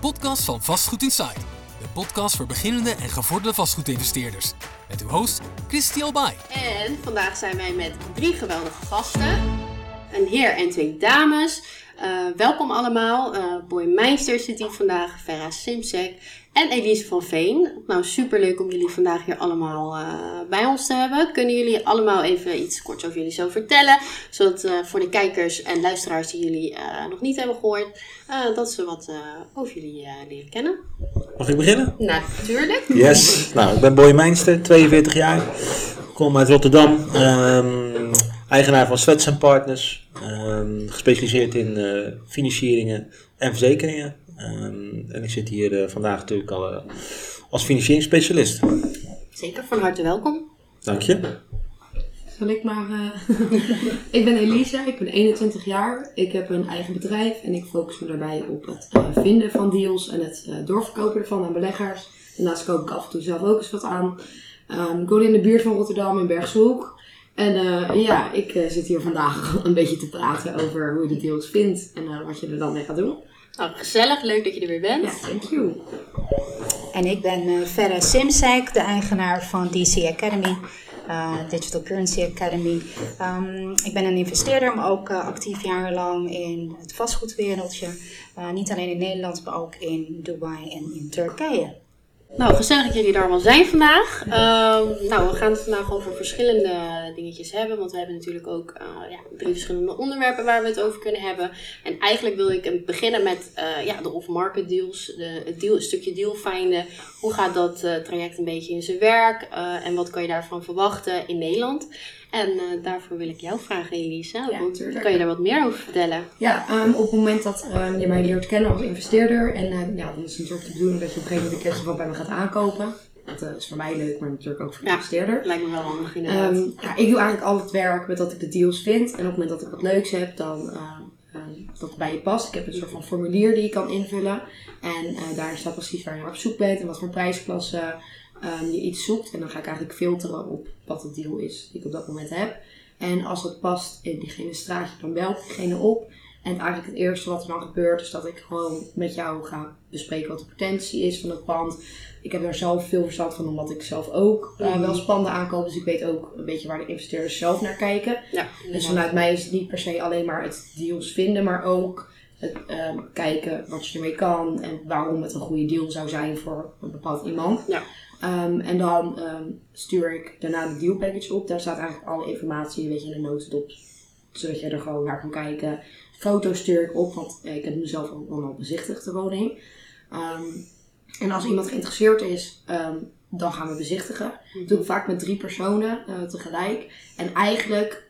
podcast van Vastgoed Inside. De podcast voor beginnende en gevorderde vastgoedinvesteerders. Met uw host, Christy Albay. En vandaag zijn wij met drie geweldige gasten. Een heer en twee dames. Uh, welkom allemaal. Uh, Boy Meister zit hier vandaag, Vera Simsek en Elise van Veen. Nou, superleuk om jullie vandaag hier allemaal uh, bij ons te hebben. Kunnen jullie allemaal even iets kort over jullie zo vertellen? Zodat voor de kijkers en luisteraars die jullie nog niet hebben gehoord, dat ze wat over jullie leren kennen. Mag ik beginnen? Natuurlijk. Yes. nou, ik ben Boy Meinster, 42 jaar. Kom uit Rotterdam. Um, eigenaar van Swets Partners. Um, gespecialiseerd in uh, financieringen en verzekeringen. Um, en ik zit hier uh, vandaag natuurlijk al uh, als financieringsspecialist. Zeker, van harte welkom. Dank je. Zal ik maar. ik ben Elisa, ik ben 21 jaar. Ik heb een eigen bedrijf en ik focus me daarbij op het vinden van deals en het doorverkopen ervan aan beleggers. Daarnaast koop ik af en toe zelf ook eens wat aan. Um, ik woon in de buurt van Rotterdam in Bergshoek. En uh, ja, ik uh, zit hier vandaag een beetje te praten over hoe je de deals vindt en uh, wat je er dan mee gaat doen. Nou, gezellig. Leuk dat je er weer bent. Ja, thank you. En ik ben Vera Simsek, de eigenaar van DC Academy, Digital Currency Academy. Um, ik ben een investeerder, maar ook actief jarenlang in het vastgoedwereldje. niet alleen in Nederland, maar ook in Dubai en in Turkije. Nou, gezellig dat jullie er allemaal zijn vandaag. Uh, nou, we gaan het vandaag over verschillende dingetjes hebben. Want we hebben natuurlijk ook uh, ja, drie verschillende onderwerpen waar we het over kunnen hebben. En eigenlijk wil ik beginnen met uh, ja, de off-market deals. De, het, deal, stukje deal finden. Hoe gaat dat uh, traject een beetje in zijn werk? en wat kan je daarvan verwachten in Nederland? En uh, daarvoor wil ik jou vragen, Elisa. Ja, kan je daar wat meer over vertellen? Ja, um, op het moment dat um, je mij leert kennen als investeerder. En uh, ja, dan is het natuurlijk de bedoeling dat je op een gegeven moment de van bij me gaat aankopen. Dat uh, is voor mij leuk, maar natuurlijk ook voor de ja, investeerder. lijkt me wel handig inderdaad. Um, ja, ik doe eigenlijk al het werk met dat ik de deals vind. En op het moment dat ik wat leuks heb, dan dat bij je past. Ik heb een soort van formulier die je kan invullen. En daar staat precies waar je op zoek bent en wat voor prijsklasse um, je iets zoekt. En dan ga ik eigenlijk filteren op wat de deal is die ik op dat moment heb. En als het past in diegene straatje, dan bel ik diegene op. En eigenlijk het eerste wat er dan gebeurt, is dat ik gewoon met jou ga bespreken wat de potentie is van het pand. Ik heb daar zelf veel verstand van, omdat ik zelf ook uh, wel spanden aankoop. Dus ik weet ook een beetje waar de investeerders zelf naar kijken. Ja, dus vanuit mij is het niet per se alleen maar het deals vinden, maar ook het um, kijken wat je ermee kan en waarom het een goede deal zou zijn voor een bepaald iemand. Ja. Um, en dan um, stuur ik daarna de deal package op. Daar staat eigenlijk alle informatie een beetje in de notendop. Zodat je er gewoon naar kan kijken. Foto's stuur ik op, want ik heb mezelf ook al bezichtigd, de woning. Um, en als iemand geïnteresseerd is, dan gaan we bezichtigen. Dat doe ik vaak met drie personen uh, tegelijk. En eigenlijk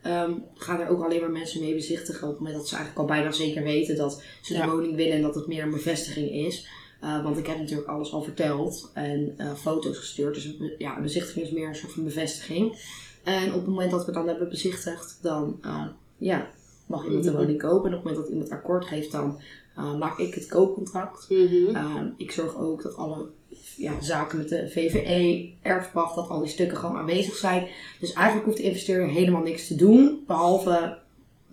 gaan er ook alleen maar mensen mee bezichtigen. Op het moment dat ze eigenlijk al bijna zeker weten dat ze de ja. woning willen en dat het meer een bevestiging is. Uh, want ik heb natuurlijk alles al verteld en uh, foto's gestuurd. Dus ja, een bezichtiging is meer een soort van bevestiging. En op het moment dat we dan hebben bezichtigd, dan uh, ja, mag iemand de woning kopen. En op het moment dat iemand akkoord geeft, dan maak ik het koopcontract. Mm -hmm. ik zorg ook dat alle ja, zaken met de VVE, erfpacht, dat al die stukken gewoon aanwezig zijn. Dus eigenlijk hoeft de investeerder helemaal niks te doen, behalve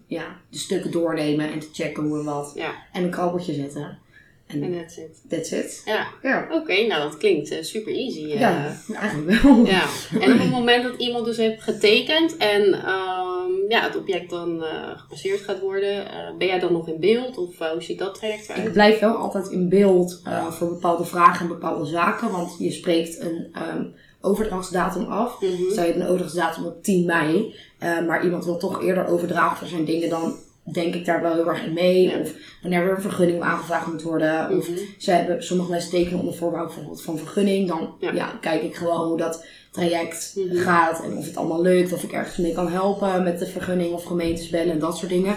ja, de stukken doornemen en te checken hoe en wat. Ja. En een krabbeltje zetten. En that's it. That's it. Ja. ja. Oké, okay, nou dat klinkt uh, super easy. Uh. Ja, eigenlijk wel. Ja. En op het moment dat iemand dus heeft getekend en um, ja, het object dan uh, gepasseerd gaat worden, ben jij dan nog in beeld of hoe ziet dat traject eruit? Ik blijf wel altijd in beeld voor bepaalde vragen en bepaalde zaken, want je spreekt een um, overdrachtsdatum af. Mm -hmm. Stel je een overdrachtsdatum op 10 mei, maar iemand wil toch eerder overdragen voor zijn dingen dan denk ik daar wel heel erg in mee. Ja. Of wanneer er een vergunning aangevraagd moet worden. Of Mhm. ze hebben, sommige mensen tekenen onder voorbehoud van, van vergunning. Dan Ja. ja. kijk ik gewoon hoe dat traject Mhm. gaat. En of het allemaal lukt. Of ik ergens mee kan helpen met de vergunning of gemeentes bellen en dat soort dingen.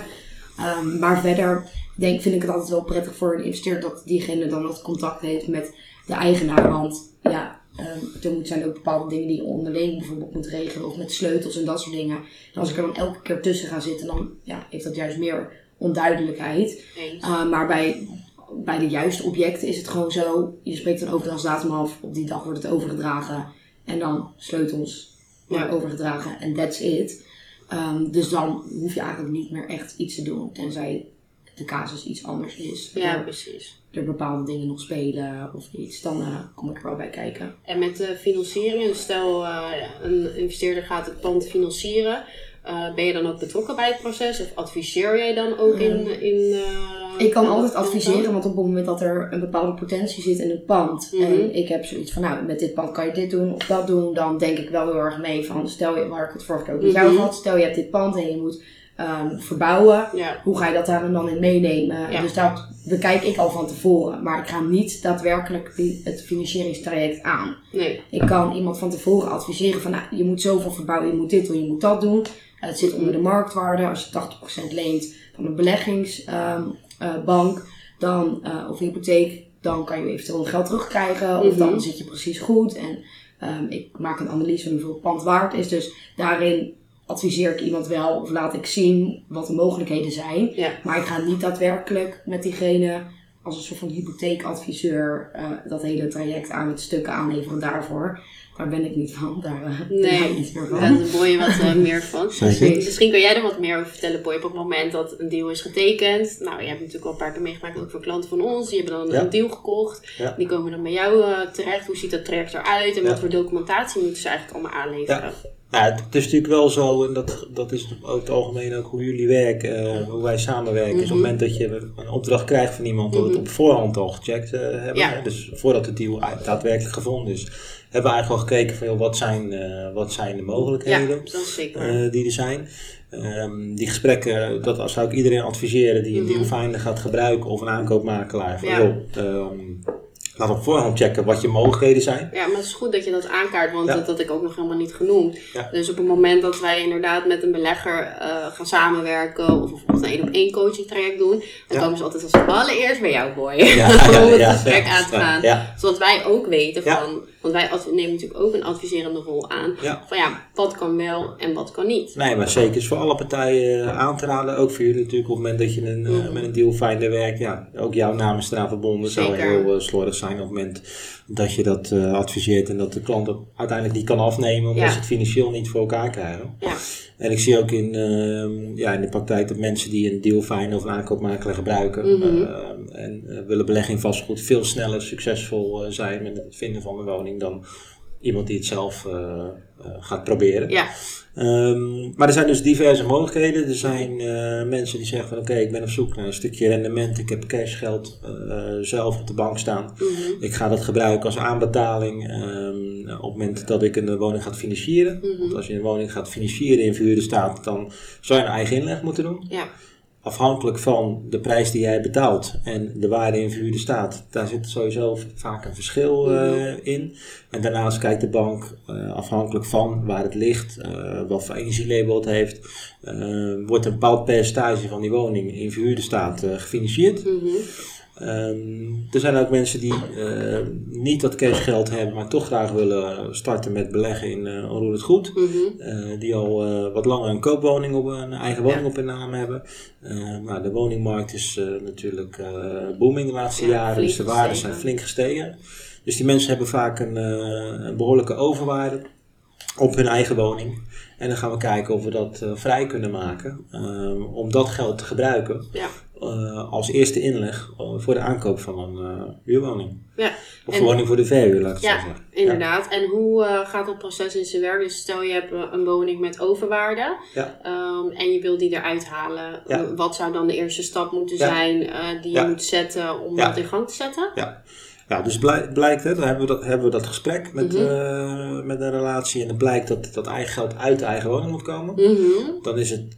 Ehm, maar verder denk, vind ik het altijd wel prettig voor een investeerder dat diegene dan dat contact heeft met de eigenaar. Want ja, ehm, er moet- zijn ook bepaalde dingen die je onderling bijvoorbeeld moet regelen. Of met sleutels en dat soort dingen. En als ik er dan elke keer tussen ga zitten, dan ja, heeft dat juist meer onduidelijkheid. Uh, maar bij, bij de juiste objecten is het gewoon zo. Je spreekt een overdrachtsdatum af. Op die dag wordt het overgedragen. En dan sleutels worden Ja. overgedragen. En that's it. Um, dus dan hoef je eigenlijk niet meer echt iets te doen. Tenzij de casus iets anders is. Ja, precies. Er bepaalde dingen nog spelen of iets, dan eh, kom ik er wel bij kijken. En met de financiering, dus stel eh, een investeerder gaat het pand financieren. eh, ben je dan ook betrokken bij het proces? Of adviseer jij dan ook in... in eh, Ik kan in altijd adviseren, want op het moment dat er een bepaalde potentie zit in het pand. Mhm. En ik heb zoiets van, nou, met dit pand kan je dit doen of dat doen. Dan denk ik wel heel erg mee van, stel je, waar ik het vorige keer ook met jou Mhm. had. Stel je hebt dit pand en je moet ehm, verbouwen. Ja, Hoe ga je dat daar dan in meenemen? Ja. Dus dat bekijk ik al van tevoren. Maar ik ga niet daadwerkelijk het financieringstraject aan. nee. Ik kan iemand van tevoren adviseren van, nou, je moet zoveel verbouwen, je moet dit doen, je moet dat doen. Eh, het zit onder de marktwaarde. Als je 80% leent van een beleggingsbank, dan, eh, of hypotheek, dan kan je eventueel geld terugkrijgen. Of Mhm. dan zit je precies goed. En ehm, ik maak een analyse van hoeveel het pand waard is. Dus daarin adviseer ik iemand wel of laat ik zien wat de mogelijkheden zijn. Ja. Maar ik ga niet daadwerkelijk met diegene als een soort van hypotheekadviseur eh, dat hele traject aan met stukken aanleveren daarvoor. Daar ben ik niet van. Daar eh, ben Nee. jij iets meer van. Daar is Boy wat eh, meer van. Zeker. Dus misschien kan jij er wat meer over vertellen, Boy. Op het moment dat een deal is getekend. Nou, je hebt natuurlijk al een paar keer meegemaakt, ook voor klanten van ons. Die hebben dan Ja. een deal gekocht. Ja. Die komen dan bij jou eh, terecht. Hoe ziet dat traject eruit? En Ja. wat voor documentatie moeten ze eigenlijk allemaal aanleveren? Nou, het is natuurlijk wel zo, en dat, dat is over het algemeen ook hoe jullie werken, eh, hoe wij samenwerken. Is op het Mhm. moment dat je een opdracht krijgt van iemand, dat we het Mhm. op voorhand al gecheckt eh, hebben. Ja. hè. Dus voordat de deal daadwerkelijk gevonden is, hebben we eigenlijk al gekeken van joh, wat, zijn, eh, wat zijn de Ja, mogelijkheden dat is zeker. waar. eh, die er zijn. Ehm, die gesprekken, dat zou ik iedereen adviseren die een Mhm. dealfinder gaat gebruiken of een aankoopmakelaar. Van Ja. joh, ehm, laat op voorhand checken wat je mogelijkheden zijn. Ja, maar het is goed dat je dat aankaart, want Ja. dat had ik ook nog helemaal niet genoemd. Ja. Dus op het moment dat wij inderdaad met een belegger eh, gaan samenwerken of bijvoorbeeld een één op één coaching traject doen, dan Ja. komen ze altijd als allereerst bij jou, boy. Ja, om het ja, gesprek ja, aan te gaan. Ja, Zodat wij ook weten Ja. van, want wij nemen natuurlijk ook een adviserende rol aan. ja. Van ja, wat kan wel en wat kan niet. Nee, maar zeker is voor alle partijen eh, aan te raden. Ook voor jullie natuurlijk op het moment dat je een, eh, Mhm. met een dealfinder werkt. Ja, ook jouw naam is eraan verbonden. zou Zeker. heel eh, slordig zijn op het moment dat je dat eh, adviseert. En dat de klant het uiteindelijk niet kan afnemen omdat Ja. ze het financieel niet voor elkaar krijgen. Ja, En ik zie ook in, ehm, ja, in de praktijk dat mensen die een dealfinder of een aankoopmakelaar gebruiken. Mhm. ehm, en eh, willen beleggen in vastgoed veel sneller succesvol eh, zijn met het vinden van een woning dan iemand die het zelf eh, eh, gaat proberen. ja, Ehm, maar er zijn dus diverse mogelijkheden. Er zijn eh, mensen die zeggen van oké, ik ben op zoek naar een stukje rendement. Ik heb cashgeld zelf op de bank staan. mhm, Ik ga dat gebruiken als aanbetaling ehm, op het moment dat ik een woning ga financieren. Mhm. Want als je een woning gaat financieren in verhuurde staat, dan zou je een eigen inleg moeten doen. ja, Afhankelijk van de prijs die jij betaalt en de waarde in verhuurde staat, daar zit sowieso vaak een verschil eh, Mhm. in. En daarnaast kijkt de bank eh, afhankelijk van waar het ligt, eh, wat voor energielabel het heeft, wordt een bepaald percentage van die woning in verhuurde staat gefinancierd. mhm, Ehm, er zijn ook mensen die eh, niet dat cashgeld hebben, maar toch graag willen starten met beleggen in uh, onroerend goed. Eh, die al eh, wat langer een koopwoning op een eigen woning op hun naam hebben. Maar de woningmarkt is natuurlijk booming de laatste Ja, jaren, dus de waarden zijn flink gestegen. Dus die mensen hebben vaak een, eh, een behoorlijke overwaarde op hun eigen woning. En dan gaan we kijken of we dat vrij kunnen maken ehm, om dat geld te gebruiken Ja. Eh, als eerste inleg eh, voor de aankoop van een eh, huurwoning. Ja, Of En- een woning voor de verhuur, laat ik Ja, zo zeggen. inderdaad. En hoe eh, gaat dat proces in zijn werk? Dus stel je hebt een woning met overwaarde Ja. ehm, en je wil die eruit halen. Ja. Wat zou dan de eerste stap moeten zijn die je moet zetten om dat in gang te zetten? Ja. Ja, dus blij- blijkt, hè, dan hebben we dat, hebben we dat gesprek met, Mhm. met een relatie en het blijkt dat dat eigen geld uit de eigen woning moet komen. Mhm. Dan is het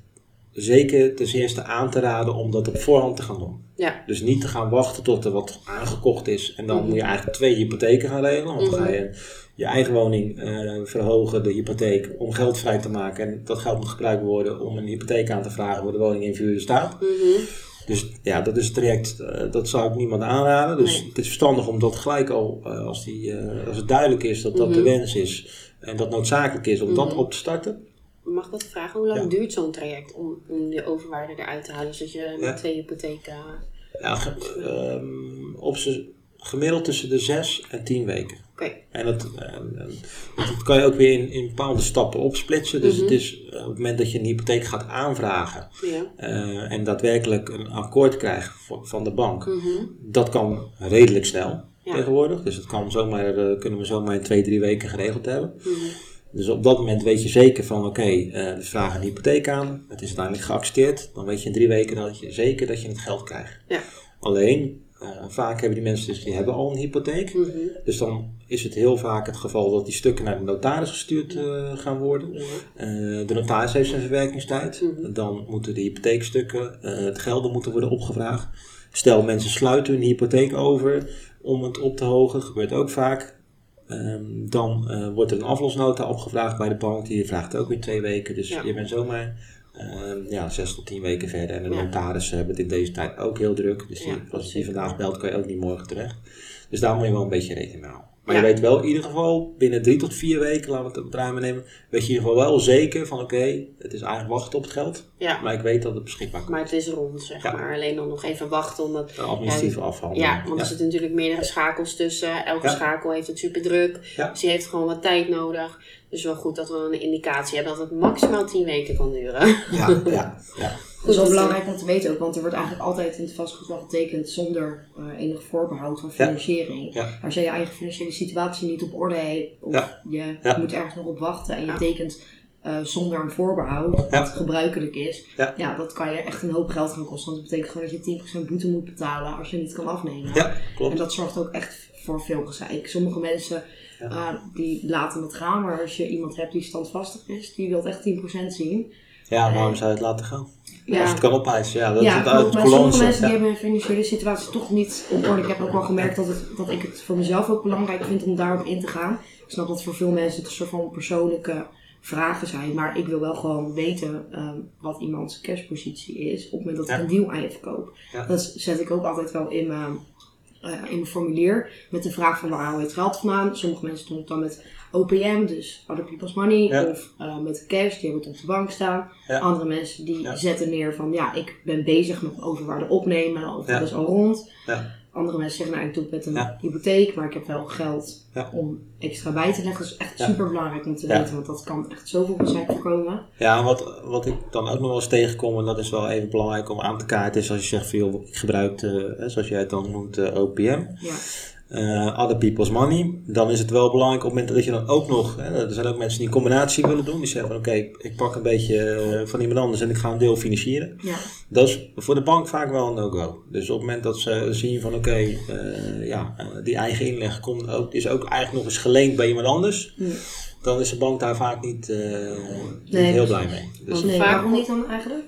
zeker ten eerste aan te raden om dat op voorhand te gaan doen. Ja. Dus niet te gaan wachten tot er wat aangekocht is en dan Mhm. moet je eigenlijk twee hypotheken gaan regelen. Want dan Mhm. ga je je eigen woning eh, verhogen, de hypotheek, om geld vrij te maken. En dat geld moet gebruikt worden om een hypotheek aan te vragen voor de woning in verhuurde staat. Mhm. Dus ja, dat is het traject, eh, dat zou ik niemand aanraden. Dus Nee. het is verstandig om dat gelijk al, eh, als, die, als het duidelijk is dat dat Mhm. de wens is en dat noodzakelijk is om dat Mhm. op te starten. Mag ik wat vragen? Hoe lang Ja. duurt zo'n traject om, de overwaarde eruit te halen? Zodat je met twee hypotheken... Ja, ge- ehm, op gemiddeld tussen de 6 en 10 weken. Oké. En dat, eh, en dat kan je ook weer in, in bepaalde stappen opsplitsen. Dus Mhm. het is eh, op het moment dat je een hypotheek gaat aanvragen Ja. eh, en daadwerkelijk een akkoord krijgt voor- van de bank, Mhm. dat kan redelijk snel Ja. tegenwoordig. Dus dat kan zomaar, eh, kunnen we zomaar in twee, drie weken geregeld hebben. Mhm. Dus op dat moment weet je zeker van oké, eh we vragen een hypotheek aan, het is uiteindelijk geaccepteerd. Dan weet je in drie weken dat je zeker dat je het geld krijgt. Ja. Alleen, eh, vaak hebben die mensen dus, die hebben al een hypotheek. Mhm. Dus dan is het heel vaak het geval dat die stukken naar de notaris gestuurd eh, gaan worden. Eh, de notaris heeft zijn verwerkingstijd. Mhm. Dan moeten de hypotheekstukken, het gelden moeten worden opgevraagd. Stel mensen sluiten hun hypotheek over om het op te hogen, gebeurt ook vaak. Ehm, dan eh, wordt er een aflosnota opgevraagd bij de bank, die vraagt ook weer twee weken. Dus Ja. je bent zomaar ehm, ja, zes tot tien weken verder. En de Ja. notarissen hebben het in deze tijd ook heel druk. Dus die, als je die vandaag belt, kan je ook niet morgen terecht. Dus daar moet je wel een beetje rekening mee houden. Maar Ja. je weet wel in ieder geval, binnen drie tot vier weken, laten we het het ruim nemen, weet je in ieder geval wel zeker van oké, het is eigenlijk wachten op het geld. Ja. Maar ik weet dat het beschikbaar komt. Maar het is rond, zeg Ja. maar. Alleen dan nog even wachten, omdat... De administratieve afhandeling. Ja, want er zitten natuurlijk meerdere schakels tussen. Elke schakel heeft het super druk. Ja. Dus die heeft gewoon wat tijd nodig. Dus wel goed dat we een indicatie hebben dat het maximaal 10 weken kan duren. Ja, ja, ja. Dat is wel belangrijk om te weten ook, want er wordt eigenlijk altijd in het vastgoed wel getekend zonder eh, enig voorbehoud van financiering. Ja. Als jij je eigen financiële situatie niet op orde hebt, of Ja. je moet ergens nog op wachten en je tekent eh, zonder een voorbehoud, wat gebruikelijk is, Ja. dat kan je echt een hoop geld gaan kosten. Want dat betekent gewoon dat je 10% boete moet betalen als je niet kan afnemen. Ja, En dat zorgt ook echt voor veel gezeik. Sommige mensen eh, die laten het gaan, maar als je iemand hebt die standvastig is, die wil echt 10% zien. Ja, waarom zou je het laten gaan? Ja. Als het kan opeisen, ja, dat ja, het uit maar sommige mensen die hebben hun financiële situatie toch niet op orde. Ik heb ook wel gemerkt dat, het, dat ik het voor mezelf ook belangrijk vind om daarop in te gaan. Ik snap dat voor veel mensen het een soort van persoonlijke vragen zijn. Maar ik wil wel gewoon weten ehm, wat iemands cashpositie is op het moment dat ik Ja. een deal aan je verkoop. Ja. Dat zet ik ook altijd wel in mijn, eh, in mijn formulier. Met de vraag van waar haal je het geld vandaan. Sommige mensen doen het dan met OPM, dus Other People's Money. Ja. Of eh, met cash, die hebben het op de bank staan. Ja. Andere mensen die Ja. zetten neer van ja, ik ben bezig met overwaarde opnemen. Of dat is al rond. Ja. Andere mensen zeggen nou ik doe het met een hypotheek, maar ik heb wel geld om extra bij te leggen. Dat is echt super belangrijk om te weten, want dat kan echt zoveel gezeik voorkomen. Ja, wat, wat ik dan ook nog wel eens tegenkom, en dat is wel even belangrijk om aan te kaarten, is als je zegt van joh, ik gebruik, de, hè, zoals jij het dan noemt, eh, OPM. Ja. Eh, other people's money, dan is het wel belangrijk op het moment dat je dan ook nog, hè, er zijn ook mensen die een combinatie willen doen, die zeggen van oké, ik pak een beetje eh, van iemand anders en ik ga een deel financieren. Ja. Dat is voor de bank vaak wel een no-go. Dus op het moment dat ze zien van oké, eh, ja, die eigen inleg komt ook, is ook eigenlijk nog eens geleend bij iemand anders, Ja. dan is de bank daar vaak niet, eh, heel blij mee. Dus, Want Nee, vaak- waarom niet dan eigenlijk?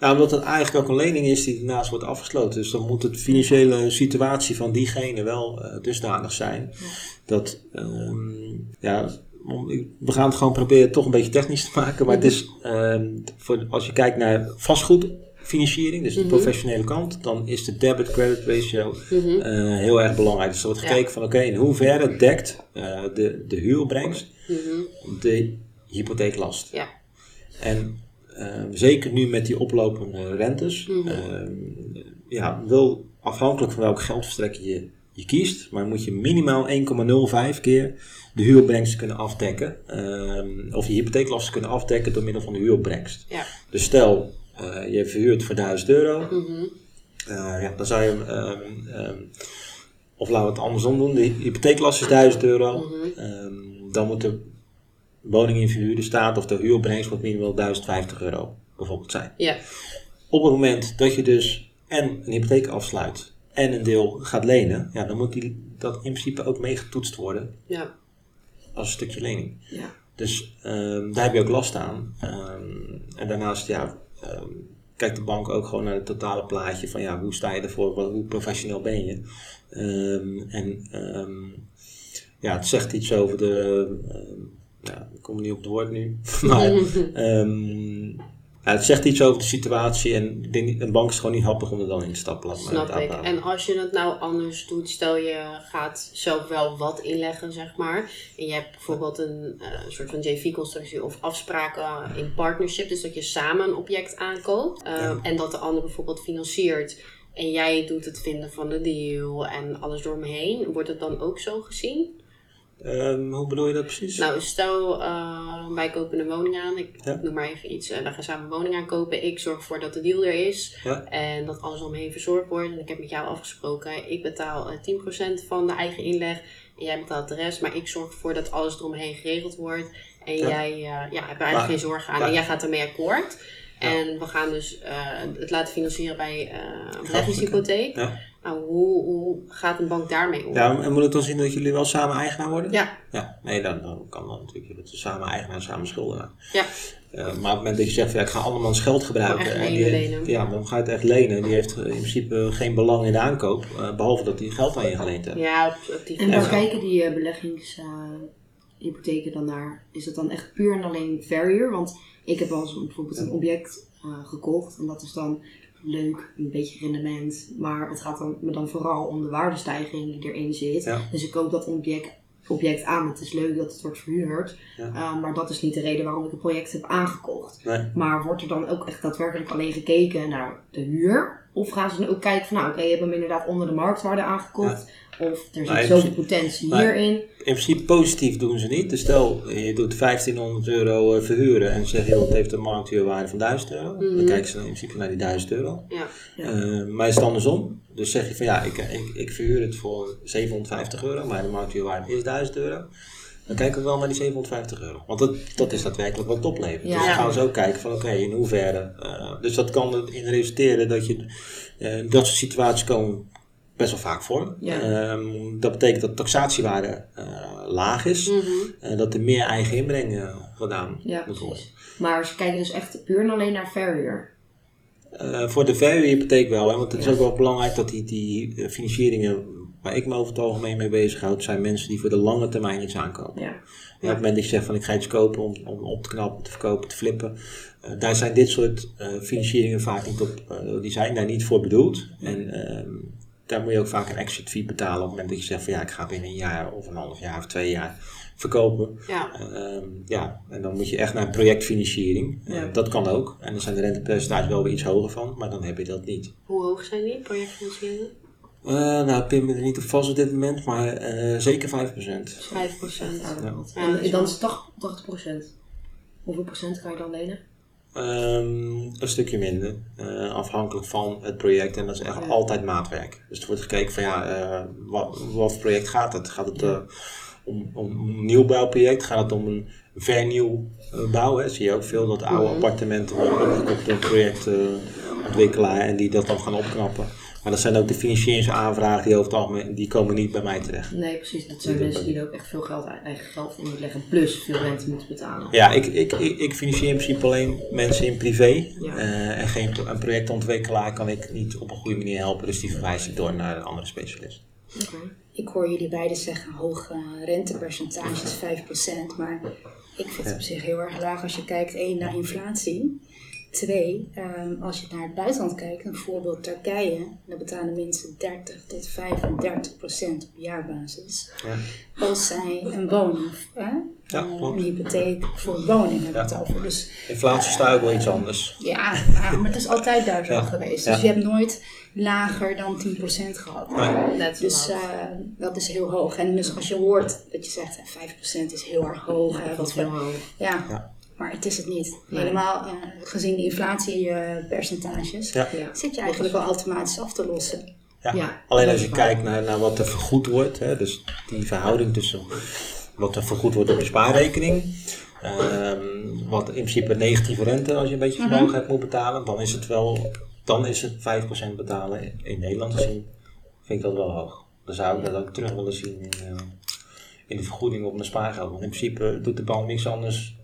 Ja, omdat het eigenlijk ook een lening is die daarnaast wordt afgesloten. Dus dan moet de financiële situatie van diegene wel eh, dusdanig zijn. Dat, ehm, ja, we gaan het gewoon proberen toch een beetje technisch te maken. Maar het is, ehm, voor, als je kijkt naar vastgoedfinanciering, dus de Mhm. professionele kant, dan is de debit-credit ratio Mhm. eh, heel erg belangrijk. Dus er wordt Ja. gekeken van oké, in hoeverre dekt eh, de, de huuropbrengst Mhm. de hypotheeklast. Ja. En zeker nu met die oplopende rentes, Mhm. ehm, ja, wel afhankelijk van welk geldverstrekker je, je kiest, maar moet je minimaal 1,05 keer de huuropbrengst kunnen afdekken, ehm, of je hypotheeklasten kunnen afdekken door middel van de huuropbrengst. Ja. Dus stel, eh, je verhuurt voor 1000 euro, Mhm. eh, ja, dan zou je, ehm, ehm, of laten we het andersom doen, de hypotheeklast is 1000 euro, Mhm. Ehm, dan moet de woning in verhuurde staat of de huuropbrengst moet minimaal 1050 euro bijvoorbeeld zijn. Ja. Op het moment dat je dus en een hypotheek afsluit en een deel gaat lenen, ja, dan moet die, dat in principe ook meegetoetst worden Ja. als een stukje lening. Ja. Dus ehm, daar heb je ook last aan. Ehm, en daarnaast, ja, ehm, kijkt de bank ook gewoon naar het totale plaatje van ja, hoe sta je ervoor, wat, hoe professioneel ben je. En ja, het zegt iets over de, ja, ik kom niet op het woord nu, maar ehm, ja, het zegt iets over de situatie en ik denk, niet- een bank is gewoon niet happig om er dan in te stappen. Snap ik. En als je het nou anders doet, stel je gaat zelf wel wat inleggen, zeg maar. En je hebt bijvoorbeeld een eh, soort van JV-constructie of afspraken in partnership. Dus dat je samen een object aankoopt. eh, Ja. En dat de ander bijvoorbeeld financiert. en jij doet het vinden van de deal en alles door me heen, wordt het dan ook zo gezien? Ehm, hoe bedoel je dat precies? Nou, stel eh, wij kopen een woning aan, ik Ja. noem maar even iets, en dan gaan we samen een woning aankopen. Ik zorg ervoor dat de deal er is Ja. en dat alles om me heen verzorgd wordt. En ik heb met jou afgesproken, ik betaal eh, 10% van de eigen inleg en jij betaalt de rest. Maar ik zorg ervoor dat alles eromheen geregeld wordt. En Ja. jij eh, ja, hebt er eigenlijk Maar- geen zorgen aan en jij gaat ermee akkoord. En we gaan dus eh, het laten financieren bij eh een beleggingshypotheek. Ja. Nou, hoe, hoe gaat een bank daarmee om? Ja, en moet het dan zien dat jullie wel samen eigenaar worden? Ja. Ja, nee, dan, dan kan dat natuurlijk. Dat is samen eigenaar, samen schuldenaar. Ja. Eh, maar op het moment dat je zegt, ja, ik ga andermans geld gebruiken. echt en lenen, die- lenen. Ja, dan ga je het echt lenen. Die heeft eh, in principe geen belang in de aankoop. eh, behalve dat hij geld aan je geleend heeft. Ja, op, op die En waar Ja. kijken die eh, beleggingshypotheken dan naar? Is het dan echt puur en alleen verhuur? Want ik heb wel eens bijvoorbeeld een object eh, gekocht en dat is dan leuk, een beetje rendement, maar het gaat dan, me dan vooral om de waardestijging die erin zit. Ja. Dus ik koop dat object, object aan. Het is leuk dat het wordt verhuurd, Ja. eh, maar dat is niet de reden waarom ik het project heb aangekocht. Nee. Maar wordt er dan ook echt daadwerkelijk alleen gekeken naar de huur? Of gaan ze dan ook kijken van, nou oké, je hebt hem inderdaad onder de marktwaarde aangekocht. Of er zit zoveel potentie hierin. In principe positief doen ze niet. Dus stel, je doet 1500 euro eh, verhuren en zeg je, joh, het heeft een markthuurwaarde van 1000 euro. Dan Mhm. kijken ze in principe naar die 1000 euro. Ja. Ja. Eh, maar is het andersom. Dus zeg je van ja, ik, ik, ik verhuur het voor 750 euro, maar de markthuurwaarde is 1000 euro. Dan kijken we wel naar die 750 euro. Want dat, dat is daadwerkelijk wat het oplevert. Ja. Dus dan gaan ze ook kijken van oké, in hoeverre. eh, dus dat kan erin resulteren dat je eh, dat soort situaties komen best wel vaak voor. Ja. Ehm, dat betekent dat de taxatiewaarde eh, laag is. Mhm. En dat er meer eigen inbreng eh, gedaan Ja, moet worden. Maar ze kijken dus echt puur en alleen naar verhuur. Eh, voor de verhuurhypotheek wel, hè, want het is ook wel belangrijk dat die, die financieringen waar ik me over het algemeen mee bezighoud, zijn mensen die voor de lange termijn iets aankopen. Ja. En op het moment dat je zegt van ik ga iets kopen om, om op te knappen, te verkopen, te flippen, daar zijn dit soort financieringen vaak niet op, die zijn daar niet voor bedoeld. En ehm, daar moet je ook vaak een exit fee betalen op het moment dat je zegt van ja, ik ga binnen een jaar of een half jaar of twee jaar verkopen. Ja. Ehm, ja, en dan moet je echt naar projectfinanciering. Eh, Ja. dat kan ook. En dan zijn de rentepercentages wel weer iets hoger van, maar dan heb je dat niet. Hoe hoog zijn die projectfinancieringen? Eh, nou, pin me er niet op vast op dit moment, maar eh, zeker 5%. 5 procent. Ja. Ja, dat En is dan is het 80, 80 procent. Hoeveel procent kan je dan lenen? Ehm, een stukje minder, eh, afhankelijk van het project. En dat is echt Ja. altijd maatwerk. Dus er wordt gekeken van ja, eh, wat, wat voor project gaat het? Gaat het eh, om, om een nieuwbouwproject? Gaat het om een vernieuwbouw? Hè? Zie je ook veel dat oude Mhm. appartementen worden opgekocht door projectontwikkelaar en die dat dan gaan opknappen. Maar dat zijn ook de financieringsaanvragen die over het algemeen, die komen niet bij mij terecht. Nee, precies. Dat zijn Die mensen die er ook echt veel geld, eigen geld in moeten leggen. Plus veel rente moeten betalen. Ja, ik, ik, ik, ik financier in principe alleen mensen in privé. Ja. Eh, en geen een projectontwikkelaar kan ik niet op een goede manier helpen. Dus die verwijs ik door naar een andere specialist. Oké. Ik hoor jullie beiden zeggen hoge rentepercentages, 5%. Maar ik vind het op zich heel erg laag als je kijkt, één, naar inflatie. Twee, ehm, als je naar het buitenland kijkt, een voorbeeld Turkije, dan betalen mensen 30 tot 35 procent op jaarbasis. Ja. Als zij een woning, hè? Ja, klopt. een hypotheek voor een woning hebben we Ja. het over. Dus Inflatie staat ook wel iets anders. ja, maar het is altijd daar zo Ja. geweest. Ja. Dus je hebt nooit lager dan 10% gehad. Nee. Net Dus eh, dat is heel hoog. En dus als je hoort dat je zegt eh, 5% is heel erg hoog. Ja, hè, dat wat heel hoog. ja. Maar het is het niet. Nee. Helemaal eh, gezien de inflatiepercentages Ja. Zit je eigenlijk al automatisch af te lossen. Ja. Ja, Alleen als je kijkt naar, naar wat er vergoed wordt, hè, dus die verhouding tussen wat er vergoed wordt op je spaarrekening, ehm, wat in principe negatieve rente als je een beetje vermogen hebt moet betalen, dan is het wel, dan is het 5% betalen in, in Nederland gezien, vind ik dat wel hoog. Dan zou ik dat ook terug willen zien in, eh, in de vergoeding op mijn spaargeld. Want in principe doet de bank niks anders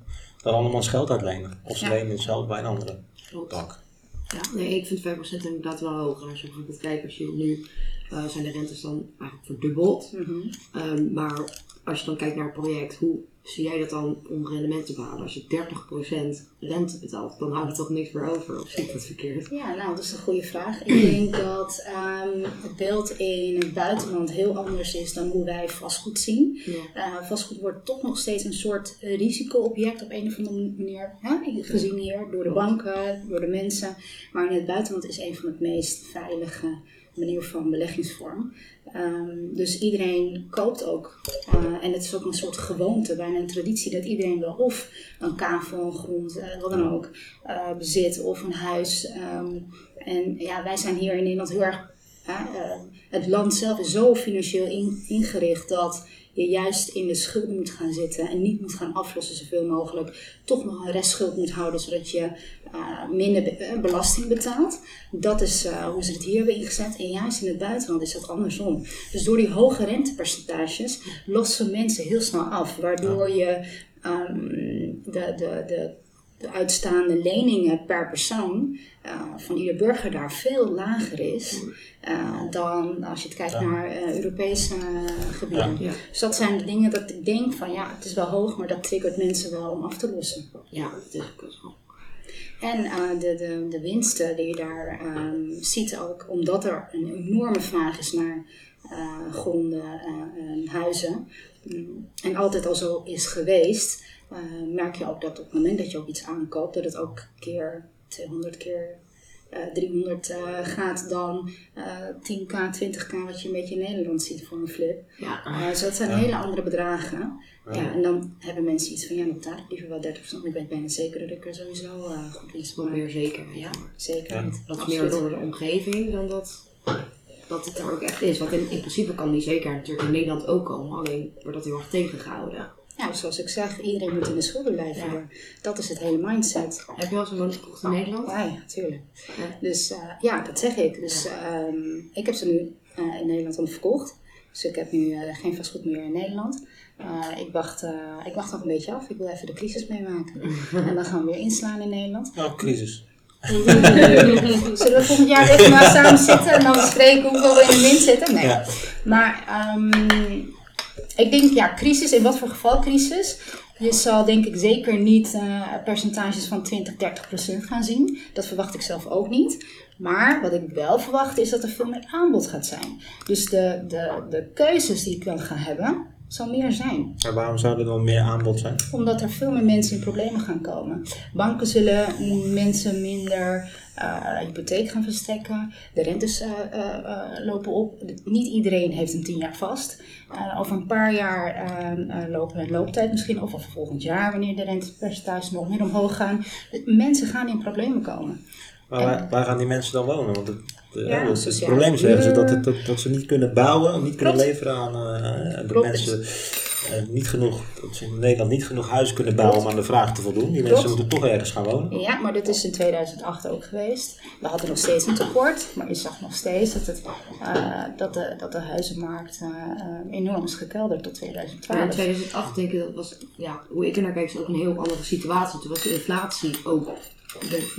dan andermans geld uitlenen. Of ze Ja. lenen zelf bij een andere Klopt. bank. Ja, nee, ik vind 5% inderdaad wel hoog. En als je bijvoorbeeld kijkt, als je nu eh, zijn de rentes dan eigenlijk verdubbeld. Mhm. Ehm, maar als je dan kijkt naar het project, hoe zie jij dat dan om rendement te behalen? Als je 30% rente betaalt, dan houdt er toch niks meer over. Of zie ik dat verkeerd? Ja, nou, dat is een goede vraag. Ik denk dat ehm, het beeld in het buitenland heel anders is dan hoe wij vastgoed zien. Ja. Eh, vastgoed wordt toch nog steeds een soort risicoobject op een of andere manier. Hè? Gezien hier door de banken, door de mensen. Maar in het buitenland is een van het meest veilige manier van beleggingsvorm. Ehm, dus iedereen koopt ook. Eh, en het is ook een soort gewoonte, bijna een traditie, dat iedereen wel of een kavel, grond, eh, wat dan ook, eh, bezit of een huis. Ehm, en ja, wij zijn hier in Nederland heel erg. het land zelf is zo financieel in- ingericht dat je juist in de schulden moet gaan zitten en niet moet gaan aflossen zoveel mogelijk. Toch nog een restschuld moet houden zodat je eh, minder be- eh, belasting betaalt. Dat is eh, hoe ze het hier hebben ingezet. En juist in het buitenland is dat andersom. Dus door die hoge rentepercentages lossen mensen heel snel af. Waardoor je ehm, de, de, de, de uitstaande leningen per persoon eh, van ieder burger daar veel lager is eh, dan als je het kijkt Ja. naar eh, Europese gebieden. Ja. Dus dat zijn de dingen dat ik denk van ja, het is wel hoog, maar dat triggert mensen wel om af te lossen. Ja, dat is ook. En eh, de, de, winsten die je daar ehm, ziet ook, omdat er een enorme vraag is naar eh, gronden eh, en huizen. mm, en altijd al zo is geweest, merk je ook dat op het moment dat je ook iets aankoopt, dat het ook keer 200 keer 300 eh, gaat dan eh 10k, 20k wat je een beetje in Nederland ziet voor een flip. Ja, Eh, dus dat zijn Ja. hele andere bedragen. Ja. Ja. en dan hebben mensen iets van, ja, dan betaal ik liever wel 30%. maar Ik ben bijna zeker dat ik er sowieso eh, goed winst maak. meer zeker. Ja, zeker. Dat is meer door de omgeving dan dat, dat het er ook echt is. Want in, in principe kan die zeker natuurlijk in Nederland ook komen. Alleen wordt dat heel erg tegengehouden. Ja, zoals ik zeg, iedereen moet in de schulden blijven. Ja. Dat is het hele mindset. Heb je wel eens een woning gekocht in Nederland? Ja, ja, tuurlijk. Ja. Dus eh, ja, dat zeg ik. Dus ehm, ik heb ze nu eh, in Nederland al verkocht. Dus ik heb nu eh, geen vastgoed meer in Nederland. Eh, ik, wacht, eh, ik wacht nog een beetje af. Ik wil even de crisis meemaken. en dan gaan we weer inslaan in Nederland. Oh, crisis. Zullen we volgend jaar even maar samen zitten en dan bespreken hoeveel we in de min zitten? Nee. Ja. Maar ehm, ik denk, ja, crisis, in wat voor geval crisis? Je zal denk ik zeker niet eh, percentages van 20, 30 procent gaan zien. Dat verwacht ik zelf ook niet. Maar wat ik wel verwacht is dat er veel meer aanbod gaat zijn. Dus de, de, de keuzes die ik dan ga hebben, zal meer zijn Maar waarom zou er dan meer aanbod zijn? omdat er veel meer mensen in problemen gaan komen. Banken zullen mensen minder eh, hypotheek gaan verstrekken. De rentes eh, eh, lopen op. Niet iedereen heeft een tien jaar vast. Over een paar jaar eh, eh, lopen de looptijd misschien. Of over volgend jaar, wanneer de rentepercentages nog meer omhoog gaan. Mensen gaan in problemen komen. Maar waar, waar gaan die mensen dan wonen? Want het, Ja, het, probleem zeggen ze dat, het, dat, dat ze niet kunnen bouwen, niet kunnen Klopt. leveren aan Klopt. mensen niet genoeg, dat ze in Nederland niet genoeg huis kunnen bouwen om aan de vraag te voldoen. Die Klopt. mensen moeten toch ergens gaan wonen. Ja, maar dit is in 2008 ook geweest. We hadden nog steeds een tekort, maar je zag nog steeds dat, het, eh, dat, de, dat de huizenmarkt eh, eh, enorm is gekelderd tot Maar in 2012. 2008 denk ik, dat was, ja, hoe ik er naar kijk, is ook een heel andere situatie. Toen was de inflatie ook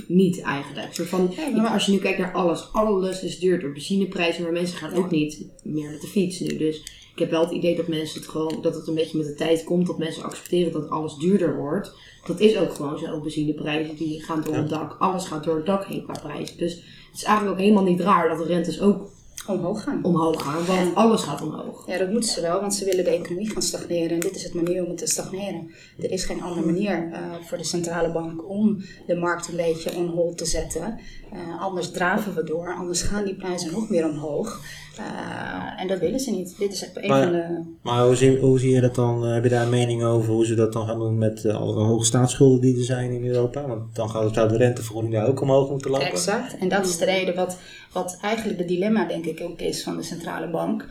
niet eigenlijk. Soort van, Ja, maar- als je nu kijkt naar alles, alles is duurder. Benzineprijzen, maar mensen gaan ook niet meer met de fiets nu. Dus ik heb wel het idee dat mensen het gewoon, dat het een beetje met de tijd komt, dat mensen accepteren dat alles duurder wordt. Dat is ook gewoon zo. Benzineprijzen die gaan door het dak, alles gaat door het dak heen qua prijzen. Dus het is eigenlijk ook helemaal niet raar dat de rentes ook Omhoog gaan. omhoog gaan, want alles gaat omhoog. Ja, dat moeten ze wel, want ze willen de economie gaan stagneren. En dit is het manier om het te stagneren. Er is geen andere manier eh, voor de centrale bank om de markt een beetje on hold te zetten. Eh, anders draven we door, anders gaan die prijzen nog meer omhoog. Eh, en dat willen ze niet. Dit is een Maar- van de... Maar hoe zie, hoe zie je dat dan? eh, Heb je daar een mening over hoe ze dat dan gaan doen met eh, alle hoge staatsschulden die er zijn in Europa? Want dan gaat, zou de rentevergoeding daar ook omhoog moeten lopen. Exact. En dat is de reden wat, wat eigenlijk de dilemma denk ik ook is van de centrale bank.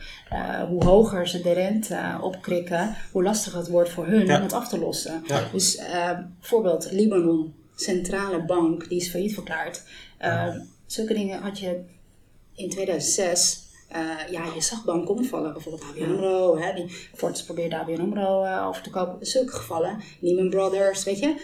Hoe hoger ze de rente opkrikken, hoe lastiger het wordt voor hun Ja. om het af te lossen. Ja. Dus eh, bijvoorbeeld Libanon, centrale bank, die is failliet verklaard. Zulke dingen had je in 2006... eh, ja, je zag banken omvallen. Bijvoorbeeld ABN AMRO. Hè, die Fortis probeerde ABN AMRO eh, over te kopen. Zulke gevallen. Lehman Brothers, weet je.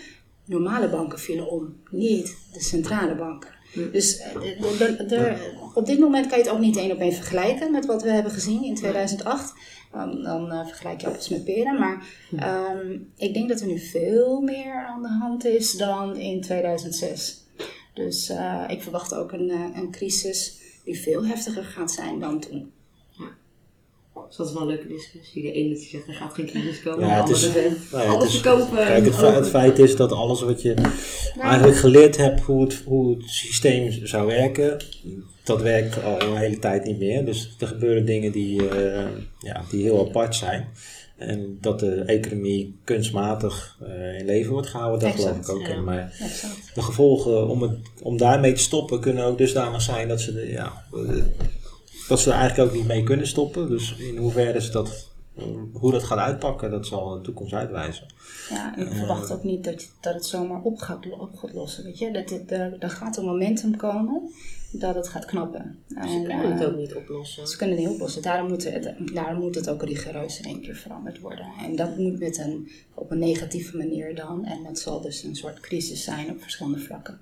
Normale banken vielen om. Niet de centrale banken. Dus eh, de- de- de- op dit moment kan je het ook niet één op één vergelijken met wat we hebben gezien in 2008. Dan, dan vergelijk je appels met peren. Maar ehm, ik denk dat er nu veel meer aan de hand is dan in 2006. Dus ik verwacht ook een, een crisis die veel heftiger gaat zijn dan toen. Dus dat is wel een leuke discussie. De ene die zegt er gaat geen crisis komen. Ja, de het is- Nou ja, het is-. Kijk, het, het feit is dat alles wat je eigenlijk geleerd hebt hoe het, hoe het systeem zou werken, dat werkt al een hele tijd niet meer. Dus er gebeuren dingen die, eh, ja, die heel apart zijn. En dat de economie kunstmatig eh, in leven wordt gehouden, dat geloof ik ook. ja. in. Maar Exact. de gevolgen om, het, om daarmee te stoppen kunnen ook dusdanig zijn dat ze, de, ja, eh, dat ze er eigenlijk ook niet mee kunnen stoppen. Dus in hoeverre ze dat, eh, hoe dat gaat uitpakken, dat zal de toekomst uitwijzen. Ja, en ik verwacht ook niet dat, dat het zomaar op gaat, op gaat lossen. Weet je? Dat het, er, er gaat een momentum komen dat het gaat knappen. Ze En, kunnen het eh, ook niet oplossen. Ze kunnen het niet oplossen. Daarom moet het, daarom moet het ook rigoureus in één keer veranderd worden. En dat moet met een, op een negatieve manier dan. En dat zal dus een soort crisis zijn op verschillende vlakken.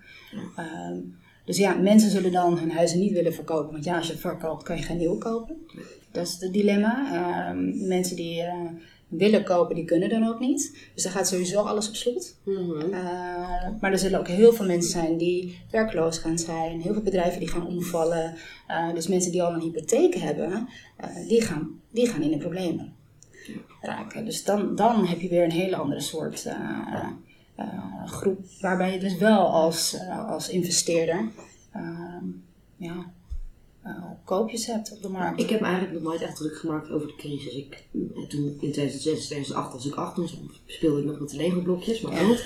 Ehm, dus ja, mensen zullen dan hun huizen niet willen verkopen. Want ja, als je het verkoopt, kan je geen nieuwe kopen. Dat is het dilemma. Ehm, mensen die eh, willen kopen, die kunnen dan ook niet. Dus dan gaat sowieso alles op slot. Mhm. Uh, maar er zullen ook heel veel mensen zijn die werkloos gaan zijn. Heel veel bedrijven die gaan omvallen. Uh, dus mensen die al een hypotheek hebben, uh, die, gaan, die gaan in de problemen raken. Dus dan, dan heb je weer een hele andere soort groep. Waarbij je dus wel als, als investeerder ja, uh, koopjes hebt op de markt. Ik heb me eigenlijk nog nooit echt druk gemaakt over de crisis. Ik, toen in 2006, 2008 was ik 8, toen speelde ik nog met de Lego blokjes, maar goed.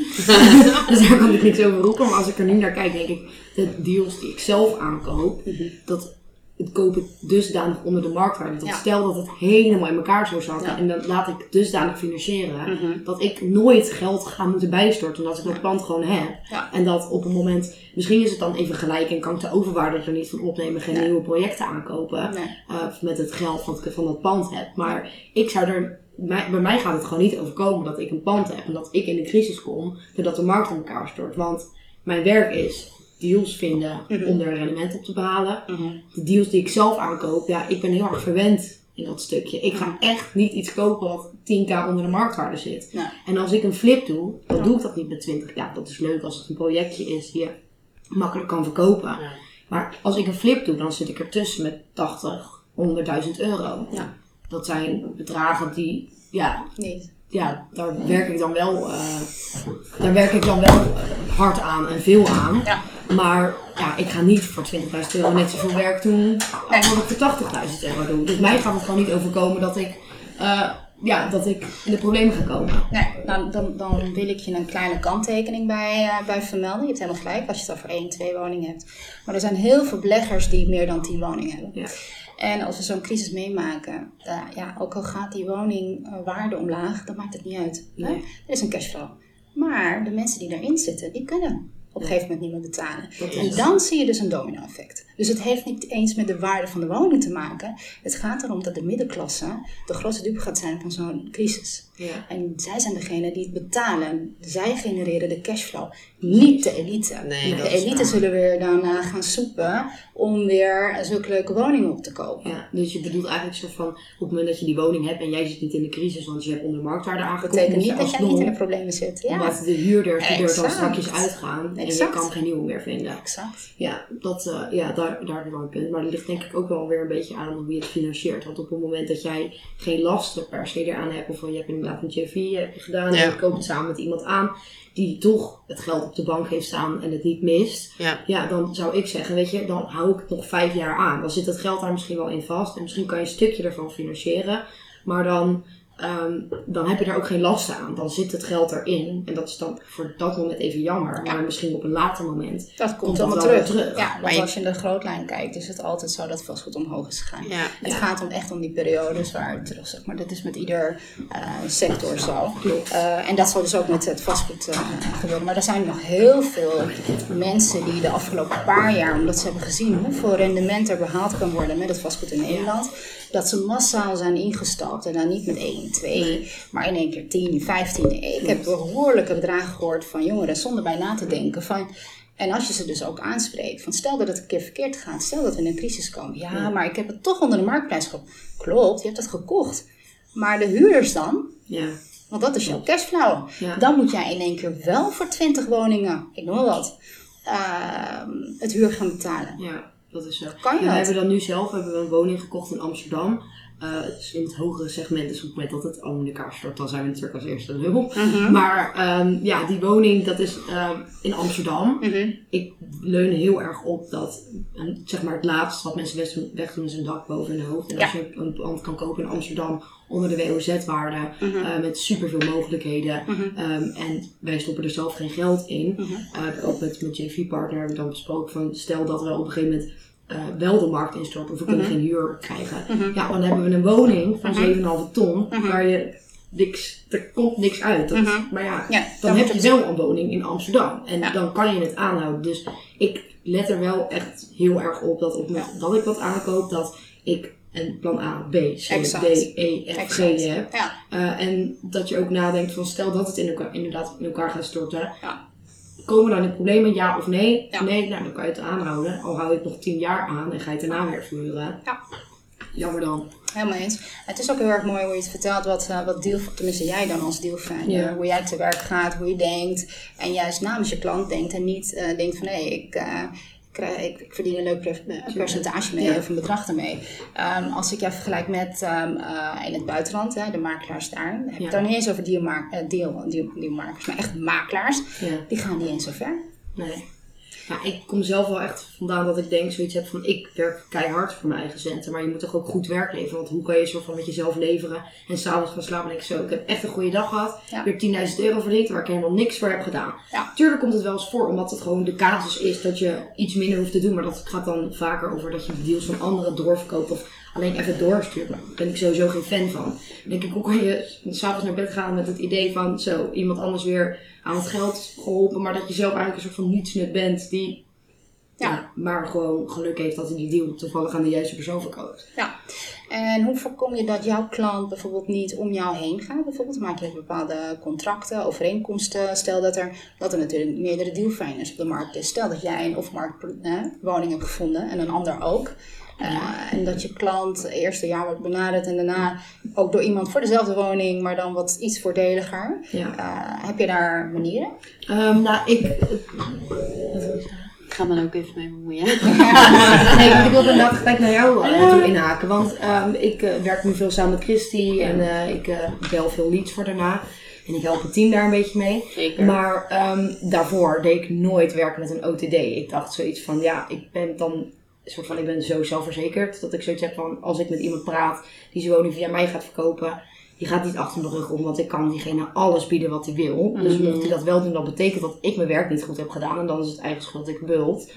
dus daar kan ik niks over roepen. Maar als ik er nu naar kijk, denk ik, de deals die ik zelf aankoop, Mhm. dat het koop ik dusdanig onder de marktwaarde. Dat Ja. stel dat het helemaal in elkaar zou zakken Ja. en dat laat ik dusdanig financieren, Mhm. dat ik nooit geld ga moeten bijstorten omdat ik dat pand gewoon heb. Ja. En dat op een moment, misschien is het dan even gelijk en kan ik de overwaarde er niet van opnemen, geen Nee. nieuwe projecten aankopen Nee. uh, met het geld wat ik van dat pand heb. Maar ik zou er, mij- bij mij gaat het gewoon niet overkomen dat ik een pand heb en dat ik in de crisis kom doordat de markt in elkaar stort. Want mijn werk is deals vinden Mhm. om er rendement op te behalen. Mhm. De deals die ik zelf aankoop, ja, ik ben heel erg verwend in dat stukje. Ik ga echt niet iets kopen wat 10k onder de marktwaarde zit. En als ik een flip doe, dan doe ik dat niet met 20. Ja, dat is leuk als het een projectje is die je makkelijk kan verkopen. Ja. Maar als ik een flip doe, dan zit ik ertussen met 80, 100.000 euro. Ja. Dat zijn bedragen die, ja, Niet. Ja daar werk ik dan wel, eh, daar werk ik dan wel eh, hard aan en veel aan. Ja. Maar ja, ik ga niet voor 20.000 euro net zoveel werk doen als wat ik voor 80.000 euro doe. Dus mij gaat het gewoon niet overkomen dat ik, eh, ja, dat ik in de problemen ga komen. Nee, dan, dan, dan wil ik je een kleine kanttekening bij, uh, bij vermelden. Je hebt helemaal gelijk als je het over één, twee woningen hebt. Maar er zijn heel veel beleggers die meer dan 10 woningen hebben. Ja. En als we zo'n crisis meemaken, uh, ja, ook al gaat die woningwaarde omlaag, dan maakt het niet uit. Hè? Nee. Er is een cashflow. Maar de mensen die erin zitten, die kunnen op een gegeven moment niet meer betalen. En dan zie je dus een domino-effect. Dus het heeft niet eens met de waarde van de woning te maken. Het gaat erom dat de middenklasse de grootste dupe gaat zijn van zo'n crisis. Ja. En zij zijn degene die het betalen. Zij genereren de cashflow, niet de elite. Nee, dat de elite zullen weer daarna gaan soepen om weer zulke leuke woningen op te kopen. Ja, dus je bedoelt eigenlijk zo van, op het moment dat je die woning hebt en jij zit niet in de crisis, want je hebt onder marktwaarde Dat aangekocht. betekent niet dat jij niet in de problemen zit. Ja, Omdat de huurders die er dan strakjes uitgaan en je kan geen nieuwe meer vinden. exact. Ja, dat, eh, ja daar, daar wel een punt. Maar dat ligt denk ik ook wel weer een beetje aan hoe je het financiert. Want op het moment dat jij geen lasten per se eraan hebt, of je hebt inderdaad een JV heb je gedaan en je koopt het samen met iemand aan die toch het geld op de bank heeft staan en het niet mist. Ja. Ja, dan zou ik zeggen, weet je, dan hou ik het nog vijf jaar aan. Dan zit het geld daar misschien wel in vast en misschien kan je een stukje ervan financieren. Maar dan, ehm, dan heb je er ook geen last aan. Dan zit het geld erin. En dat is dan voor dat moment even jammer. Maar misschien op een later moment Dat komt, Komt dat allemaal terug. terug. Ja, Maar je- als je in de grootlijn kijkt, is het altijd zo dat vastgoed omhoog is gegaan. Ja. Het gaat om echt om die periodes waar het terug zeg maar. Dat is met ieder eh, sector zo. Eh, en dat zal dus ook met het vastgoed eh, gebeuren. Maar er zijn nog heel veel mensen die de afgelopen paar jaar, omdat ze hebben gezien hoeveel rendement er behaald kan worden met het vastgoed in Nederland, dat ze massaal zijn ingestapt. En dan niet met 1, 2, maar in één keer 10, 15. Ik heb behoorlijke bedragen gehoord van jongeren zonder bij na te denken van En als je ze dus ook aanspreekt, van stel dat het een keer verkeerd gaat, stel dat we in een crisis komen. Ja, maar ik heb het toch onder de marktprijs gekocht. Klopt, je hebt het gekocht. Maar de huurders dan, Ja. want dat is jouw cashflow. Ja. Dan moet jij in één keer wel voor 20 woningen, ik noem maar wat, ehm, het huur gaan betalen. Ja, dat is zo. Kan je Ja, we dat? hebben dan nu zelf hebben we een woning gekocht in Amsterdam. Eh, in het hogere segment, dus op het moment dat het allemaal in elkaar stort, dan zijn we natuurlijk als eerste lul. Mhm. Maar ehm, ja, die woning, dat is ehm, in Amsterdam. Mhm. Ik leun heel erg op dat, zeg maar het laatste wat mensen wegdoen, is een dak boven hun hoofd. En als je een pand kan kopen in Amsterdam onder de WOZ-waarde, Mhm. eh, met superveel mogelijkheden. Mhm. Ehm, en wij stoppen er zelf geen geld in. Mhm. Eh, ook met, met JV-partner hebben we dan besproken van stel dat we op een gegeven moment eh, wel de markt instorten of we kunnen Mhm. geen huur krijgen. Mhm. Ja, dan hebben we een woning van Mhm. 7,5 ton waar je niks, er komt niks uit. Dat. Maar ja, Ja, dan, dan heb je wel een woning in Amsterdam en Ja. dan kan je het aanhouden. Dus ik let er wel echt heel erg op dat op dat ik wat aankoop, dat ik een plan A, B, C, Exact. D, E, F, G Exact. heb. Ja. Eh, en dat je ook nadenkt van stel dat het in elkaar, inderdaad in elkaar gaat storten. Ja. Komen dan in problemen, ja of nee? Ja. Nee, nou dan kan je het aanhouden. Al hou je het nog tien jaar aan en ga je het daarna weer verhuren. Ja. Jammer dan. Helemaal eens. Het is ook heel erg mooi hoe je het vertelt, wat, eh, wat deal, tenminste jij dan als dealfinder, Ja. hoe jij te werk gaat, hoe je denkt. En juist namens je klant denkt en niet eh, denkt van hé, ik, eh, ik, krijg- ik, ik verdien een leuk eh, percentage mee Ja. of een bedrag ermee. Ehm, als ik jou vergelijk met ehm, eh, in het buitenland, hè, de makelaars daar, dan heb ik Ja. het daar niet eens over dealma- eh, deal, deal, dealmakers, maar echt makelaars. Die gaan niet eens zo ver. Nee. Ja, ik kom zelf wel echt vandaan dat ik denk zoiets heb van ik werk keihard voor mijn eigen centen. Maar je moet toch ook goed werk leveren. Want hoe kan je soort van met jezelf leveren en s'avonds gaan slapen en ik zo. Ik heb echt een goede dag gehad. Ja. Weer 10.000 euro verdiend waar ik helemaal niks voor heb gedaan. Ja. Tuurlijk komt het wel eens voor omdat het gewoon de casus is dat je iets minder hoeft te doen. Maar dat gaat dan vaker over dat je de deals van anderen doorverkoopt of alleen even doorstuurt. Daar ben ik sowieso geen fan van. Dan denk ik, hoe kan je s'avonds naar bed gaan met het idee van zo, iemand anders weer aan het geld geholpen, maar dat je zelf eigenlijk een soort van nietsnut bent die Ja. ja. maar gewoon geluk heeft dat hij die deal toevallig aan de juiste persoon verkoopt. Ja, en hoe voorkom je dat jouw klant bijvoorbeeld niet om jou heen gaat? Bijvoorbeeld maak je bepaalde contracten, overeenkomsten. Stel dat er, dat er natuurlijk meerdere dealfinders op de markt is. Stel dat jij een off-market eh, woning hebt gevonden en een ander ook. Eh, en dat je klant het eerste jaar wordt benaderd en daarna ook door iemand voor dezelfde woning, maar dan wat iets voordeliger. Ja. Eh, heb je daar manieren? Ehm, nou, ik. Ik ga me er ook even mee bemoeien. nee, ik wilde inderdaad gelijk naar jou eh, toe inhaken. Want ehm, ik eh, werk nu veel samen met Christy en eh, ik eh, bel veel leads voor daarna. En ik help het team daar een beetje mee. Zeker. Maar ehm, daarvoor deed ik nooit werken met een OTD. Ik dacht zoiets van, ja, ik ben dan soort van, ik ben zo zelfverzekerd dat ik zoiets heb van, als ik met iemand praat die zijn woning via mij gaat verkopen, die gaat niet achter mijn rug om, want ik kan diegene alles bieden wat hij wil. Dus Mhm. mocht hij dat wel doen, dan betekent dat ik mijn werk niet goed heb gedaan en dan is het eigen schuld dat ik bult.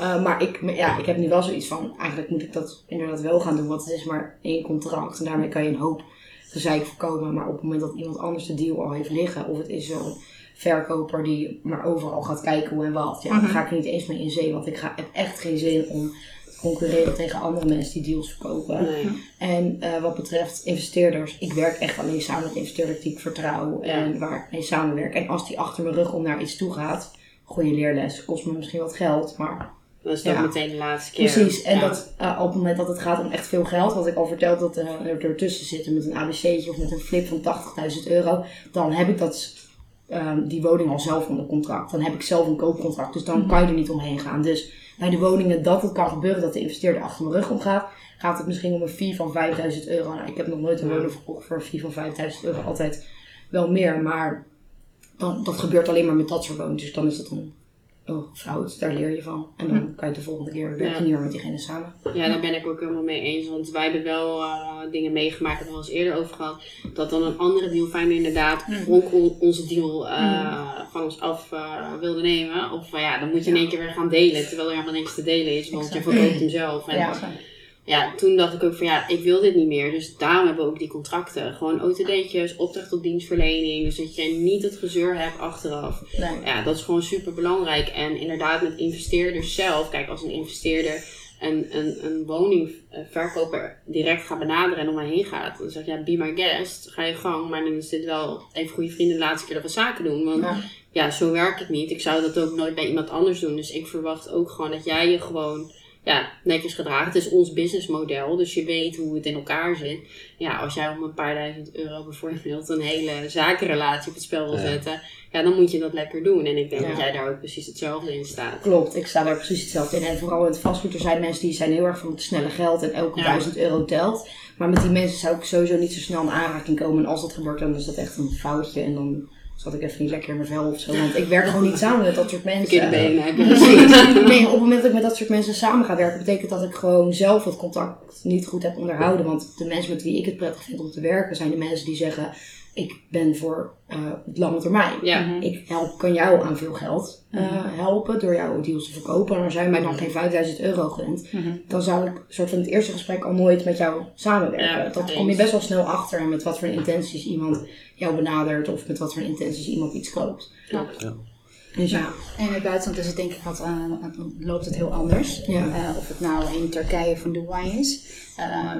Uh, maar ik, ja, ik heb nu wel zoiets van, eigenlijk moet ik dat inderdaad wel gaan doen, want het is maar één contract en daarmee kan je een hoop gezeik voorkomen. Maar op het moment dat iemand anders de deal al heeft liggen, of het is zo'n verkoper die maar overal gaat kijken hoe en wat, ja, Mhm. dan ga ik er niet eens mee in zee, want ik ga, heb echt geen zin om te concurreren tegen andere mensen die deals verkopen. Nee. En eh, wat betreft investeerders, ik werk echt alleen samen met investeerders die ik vertrouw en waar ik mee samenwerk. En als die achter mijn rug om naar iets toe gaat, goede leerles, kost me misschien wat geld, maar Dat is dan Ja. meteen de laatste keer. Precies, en Ja. dat uh, op het moment dat het gaat om echt veel geld, wat ik al verteld dat uh, er ertussen zitten met een ABC'tje of met een flip van 80.000 euro, dan heb ik dat, um, die woning al zelf onder contract. Dan heb ik zelf een koopcontract, dus dan kan je er niet omheen gaan. Dus bij de woningen dat het kan gebeuren dat de investeerder achter mijn rug omgaat, gaat het misschien om een fee van 5000 euro. Nou, ik heb nog nooit een woning verkocht voor een fee van 5000 euro, altijd wel meer, maar dan, dat gebeurt alleen maar met dat soort woningen. Dus dan is het een oh, fout, daar leer je van. En dan kan je de volgende keer werk je Ja. niet meer met diegene samen. Ja, daar ben ik ook helemaal mee eens. Want wij hebben wel eh, dingen meegemaakt, daar hebben we al eens eerder over gehad. Dat dan een andere dealfinder inderdaad on- onze deal eh, van ons af eh, wilde nemen. Of ja, dan moet je in één keer weer gaan delen. Terwijl er helemaal niks te delen is, want je verkoopt hem zelf. En Ja. Ja, toen dacht ik ook van ja, ik wil dit niet meer. Dus daarom hebben we ook die contracten. Gewoon OTD'tjes, opdracht tot dienstverlening. Dus dat je niet het gezeur hebt achteraf. Nee. Ja, dat is gewoon super belangrijk. En inderdaad met investeerders zelf. Kijk, als een investeerder een, een, een woningverkoper direct gaat benaderen en om mij heen gaat. Dan zeg je, ja, be my guest. Ga je gang. Maar dan is dit wel even goede vrienden de laatste keer dat we zaken doen. Want Ja. ja, zo werkt het niet. Ik zou dat ook nooit bij iemand anders doen. Dus ik verwacht ook gewoon dat jij je gewoon ja, netjes gedraagt. Het is ons businessmodel, dus je weet hoe het in elkaar zit. Ja, als jij om een paar duizend euro bijvoorbeeld een hele zakenrelatie op het spel wil Ja. zetten, ja, dan moet je dat lekker doen. En ik denk Ja. dat jij daar ook precies hetzelfde in staat. Klopt, ik sta daar precies hetzelfde in. En vooral in het vastgoed, er zijn mensen die zijn heel erg van het snelle geld en elke Ja. duizend euro telt. Maar met die mensen zou ik sowieso niet zo snel in aanraking komen. En als dat gebeurt, dan is dat echt een foutje. En dan zat ik even niet lekker in mijn vel of zo. Want ik werk gewoon niet samen met dat soort mensen. Verkeerde benen Precies. Nee, op het moment dat ik met dat soort mensen samen ga werken, betekent dat ik gewoon zelf het contact niet goed heb onderhouden. Want de mensen met wie ik het prettig vind om te werken, zijn de mensen die zeggen: Ik ben voor eh, het lange termijn. Ja. Mhm. Ik help, kan jou aan veel geld eh, helpen door jouw deals te verkopen. En als jij mij dan geen 5000 euro gunt, Mhm. dan zou ik soort van het eerste gesprek al nooit met jou samenwerken. Ja, dat kom je best wel snel achter met wat voor intenties iemand jou benadert of met wat voor intenties iemand iets koopt. Ja. Ja. Dus ja, En in het buitenland is het denk ik wat, eh, loopt het heel anders. Ja. Eh, of het nou in Turkije of in Dubai is. Ehm,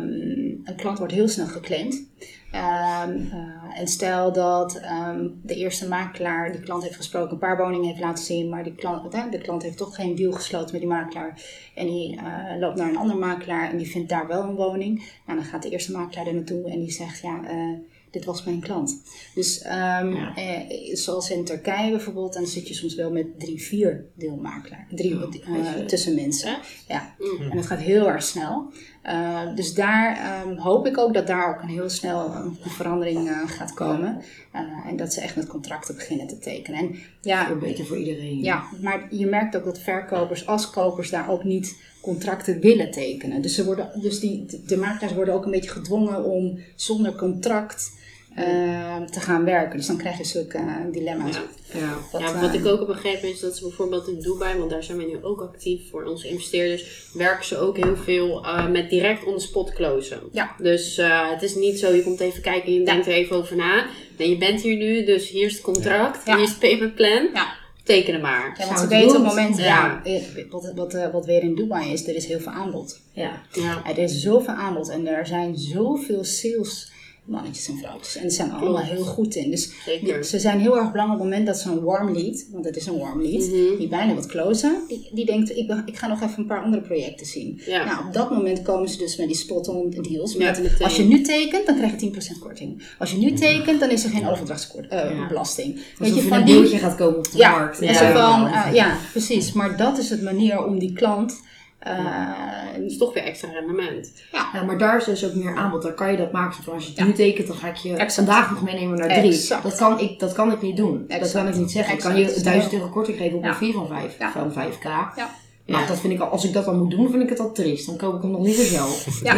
een klant wordt heel snel geclaimd. Ehm, eh, en stel dat ehm, de eerste makelaar die klant heeft gesproken, een paar woningen heeft laten zien, maar die klant, de klant heeft toch geen deal gesloten met die makelaar. En die eh, loopt naar een andere makelaar en die vindt daar wel een woning. Nou, dan gaat de eerste makelaar er naartoe en die zegt, ja, eh, dit was mijn klant. Dus ehm, Ja. eh, zoals in Turkije bijvoorbeeld, dan zit je soms wel met drie, vier deelmakelaar. Drie eh, weet je. tussen mensen. Ja, Mm. en het gaat heel erg snel. Eh, dus daar ehm, hoop ik ook dat daar ook een heel snel een, een verandering eh, gaat komen. Eh, en dat ze echt met contracten beginnen te tekenen. En ja, beter voor iedereen. ja, maar je merkt ook dat verkopers als kopers daar ook niet contracten willen tekenen. Dus, ze worden, dus die, de, makelaars worden ook een beetje gedwongen om zonder contract eh, te gaan werken. Dus dan krijg je zulke eh, dilemma's. Ja. Ja. Dat, ja, eh, wat ik ook heb begrepen is dat ze bijvoorbeeld in Dubai, want daar zijn we nu ook actief voor onze investeerders, werken ze ook heel veel eh, met direct on the spot closen. Ja. Dus het is niet zo, je komt even kijken en je denkt er even over na. Nee, je bent hier nu, dus hier is het contract, hier is het payment plan. Ja. Tekenen maar. Ja, want ze het weten op het moment, ja, Ja. eh, wat, wat, eh, wat weer in Dubai is, er is heel veel aanbod. Ja. Ja. Er is zoveel aanbod en er zijn zoveel sales mannetjes en vrouwtjes. En die zijn er allemaal heel goed in. Dus die- ze zijn heel erg belangrijk op het moment dat zo'n warm lead, want het is een warm lead, Mhm. die bijna wat closen, die, die denkt, ik, ben- ik ga nog even een paar andere projecten zien. Ja. Nou, op dat moment komen ze dus met die spot-on deals. Ja, Met, meteen. als je nu tekent, dan krijg je 10% korting. Als je nu tekent, dan is er geen overdrachtsbelasting. Alsof je een deeltje gaat komen op de Ja, markt. zo van, eh, ja, precies. Maar dat is het manier om die klant. Eh, Dat is toch weer extra rendement. Ja, maar daar is dus ook meer aanbod. Dan kan je dat maken. Zo van, als je het Ja. nu tekent, dan ga ik je Exact. vandaag nog meenemen naar drie. Exact. Dat kan, ik, dat kan ik niet doen. Dat kan ik niet zeggen. Ik kan je 1000 euro korting geven op Ja. een 4 van 5 Ja. van 5k. Ja. Nou, dat vind ik al, als ik dat dan moet doen, vind ik het al triest. Dan koop ik hem nog liever zelf. Ja.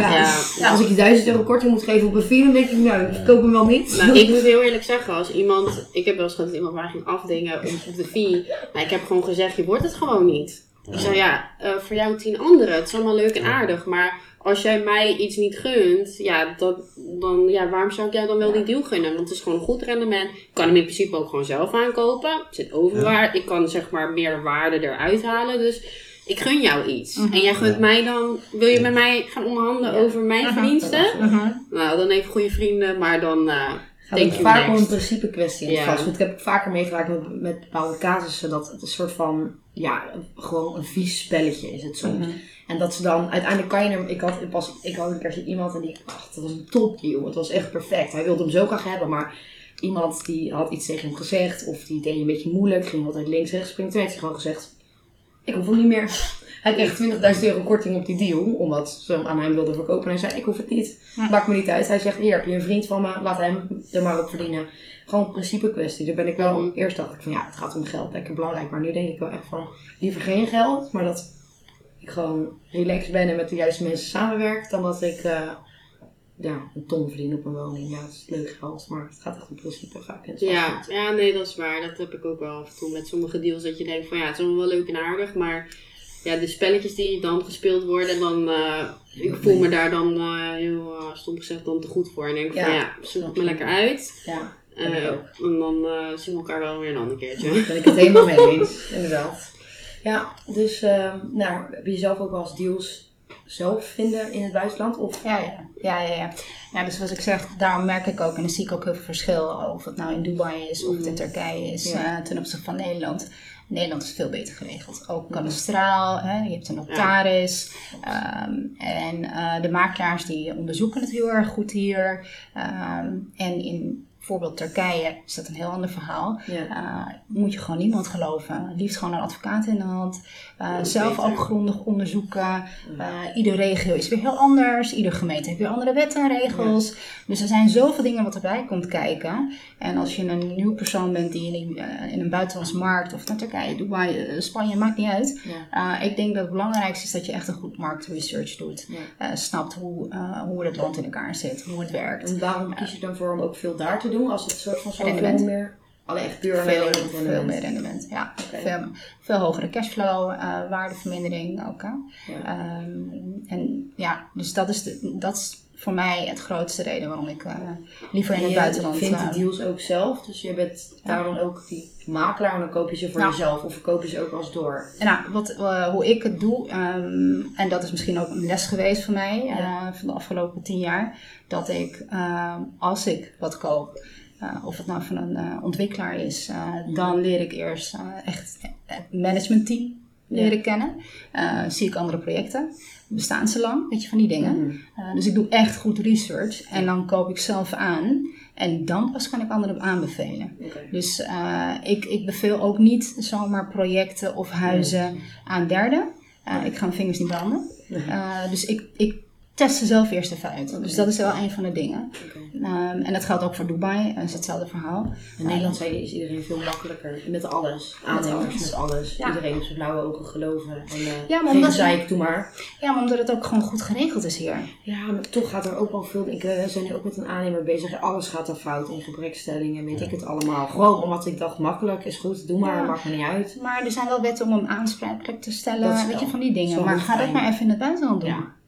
Ja. Als ik je 1000 euro korting moet geven op een 4, dan denk ik, nou, ik koop hem wel niet. Nou, ik moet heel eerlijk zeggen, als iemand, ik heb wel eens gehad dat iemand mij ging afdingen op, op de fee. Maar ik heb gewoon gezegd, je wordt het gewoon niet. Ik zei, ja, eh, voor jou tien anderen, het is allemaal leuk en aardig. Maar als jij mij iets niet gunt, ja, dat, dan, ja, waarom zou ik jou dan wel die deal gunnen? Want het is gewoon een goed rendement. Ik kan hem in principe ook gewoon zelf aankopen. Er zit overwaarde. Ik kan zeg maar meer waarde eruit halen. Dus ik gun jou iets. En jij gunt Ja. mij dan, wil je met mij gaan onderhandelen over mijn Mhm. verdiensten? Mhm. Nou, dan even goede vrienden, maar dan eh Het denk is je vaak om een principe kwestie in het vastgoed. Ik heb vaker meegemaakt met, met bepaalde casussen dat het een soort van, ja, gewoon een vies spelletje is het soms. En dat ze dan, uiteindelijk kan je hem, ik had, pas, ik had een keer iemand en die, ach, dat was een topdeal. Het was echt perfect. Hij wilde hem zo graag hebben, maar iemand die had iets tegen hem gezegd of die deed een beetje moeilijk, ging altijd links, rechts springen. Toen heeft hij gewoon gezegd, ik hoef hem niet meer. Hij kreeg 20.000 euro korting op die deal, omdat ze hem aan hem wilden verkopen. En hij zei, ik hoef het niet. Maakt me niet uit. Hij zegt, hier heb je een vriend van me, laat hem er maar op verdienen. Gewoon een principe kwestie. Daar ben ik wel, Mhm. eerst dacht ik van ja, het gaat om geld, lekker belangrijk. Maar nu denk ik wel echt van, liever geen geld, maar dat ik gewoon relaxed ben en met de juiste mensen samenwerk, dan dat ik eh, ja, een ton verdien op een woning. Ja, dat is leuk geld, maar het gaat echt om principe vaak. in het Ja, ja, nee, dat is waar. Dat heb ik ook wel af en toe met sommige deals. Dat je denkt van ja, het is allemaal wel leuk en aardig. Maar ja, de spelletjes die dan gespeeld worden, dan uh, ik voel me daar dan uh, heel uh, stom gezegd dan te goed voor. En denk Ja, van ja, zoek het me lekker uit. Ja, Uh, en dan uh, zien we elkaar wel weer een ander keertje. Daar ben ik het helemaal mee eens, inderdaad. Ja, dus ehm, nou, heb je zelf ook wel eens deals zelf vinden in het buitenland? Of Ja, ja, ja, ja, ja. Ja, dus zoals ik zeg, daarom merk ik ook, en dan zie ik ook heel veel verschil, of het nou in Dubai is of het in Turkije is, Ja. eh, ten opzichte van Nederland. Nederland is veel beter geregeld. Ook kadastraal, hè, je hebt een notaris. ehm, en eh, de makelaars die onderzoeken het heel erg goed hier. Ehm, en in bijvoorbeeld Turkije is dat een heel ander verhaal. Ja. Eh, moet je gewoon niemand geloven. Liefst gewoon een advocaat in de hand. Eh, zelf beter. ook grondig onderzoeken. Uh, ieder regio is weer heel anders. Ieder gemeente heeft weer andere wetten en regels. Dus er zijn zoveel dingen wat erbij komt kijken. En als je een nieuw persoon bent die in, eh, in een buitenlandse markt of naar Turkije, Dubai, eh, Spanje, maakt niet uit. Ja. Ik denk dat het belangrijkste is dat je echt een goed marktresearch doet. Snapt hoe, hoe het land in elkaar zit, hoe het werkt. En waarom kies je dan voor om ook veel daar te doen? Als het soort van Rendement. veel meer... Alleen echt puur veel, alleen veel rendement. meer rendement. Ja, Oké. veel, veel hogere cashflow, uh, waardevermindering ook. Hè? Ja. Um, en ja, dus dat is, de, dat is voor mij het grootste reden waarom ik uh, liever in het je buitenland... vindt uh, die deals ook zelf, dus je bent daar dan ook die makelaar en dan koop je ze voor jezelf of verkoop je ze ook als door? Nou, wat, uh, hoe ik het doe, um, en dat is misschien ook een les geweest voor mij uh, van de afgelopen tien jaar, dat ik als ik wat koop, uh, of het nou van een uh, ontwikkelaar is, uh, dan leer ik eerst echt het managementteam leren Ja. kennen. Uh, zie ik andere projecten, bestaan ze lang, weet je, van die dingen. Mhm. Uh, dus ik doe echt goed research en dan koop ik zelf aan en dan pas kan ik anderen aanbevelen. Dus uh, ik, ik beveel ook niet zomaar projecten of huizen aan derden. Uh, ik ga mijn vingers niet branden. Uh, dus ik, ik test ze zelf eerst even uit. Dus dat is wel een van de dingen. Um, en dat geldt ook voor Dubai, dat is hetzelfde verhaal. In Nederland is iedereen veel makkelijker met alles. Aannemers alles. met alles. Ja. Iedereen op zijn blauwe ogen geloven. En, uh, Ja, maar omdat- gezeik, doe maar. Ja, maar omdat het ook gewoon goed geregeld is hier. Ja, maar toch gaat er ook wel veel. Ik eh, zijn ook met een aannemer bezig. Alles gaat er fout in gebrekstellingen, weet ik het allemaal. Gewoon omdat ik dacht, makkelijk is goed, doe maar, Ja. maakt me niet uit. Maar er zijn wel wetten om hem aansprakelijk te stellen, Dat is weet je, van die dingen. Maar ga dat maar even in het buitenland doen. Ja.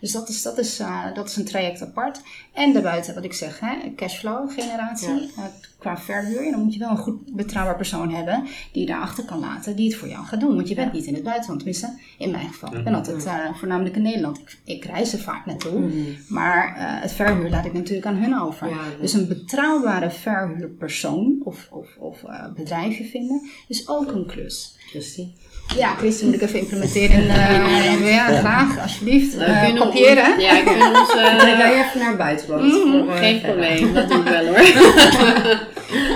Dus dat is, dat, is, uh, dat is een traject apart. En daarbuiten, wat ik zeg, hè, cashflow generatie. Ja. Uh, qua verhuur, dan moet je wel een goed betrouwbaar persoon hebben die je daarachter kan laten, die het voor jou gaat doen. Want je bent niet in het buitenland, tenminste, in mijn geval. Ik ben altijd uh, voornamelijk in Nederland. Ik, ik reis er vaak naartoe. Mhm. Maar het verhuur laat ik natuurlijk aan hun over. Ja, dus een betrouwbare verhuurpersoon of, of, of bedrijfje vinden is ook een klus. Christy. Ja, Christen moet ik even implementeren uh, ja, graag, alsjeblieft. We Uh, kunnen kopiëren. ons- Ja, ik ons... eh, Trek jij even naar het buitenland. Mhm. Voor, geen probleem, dat doe ik wel hoor.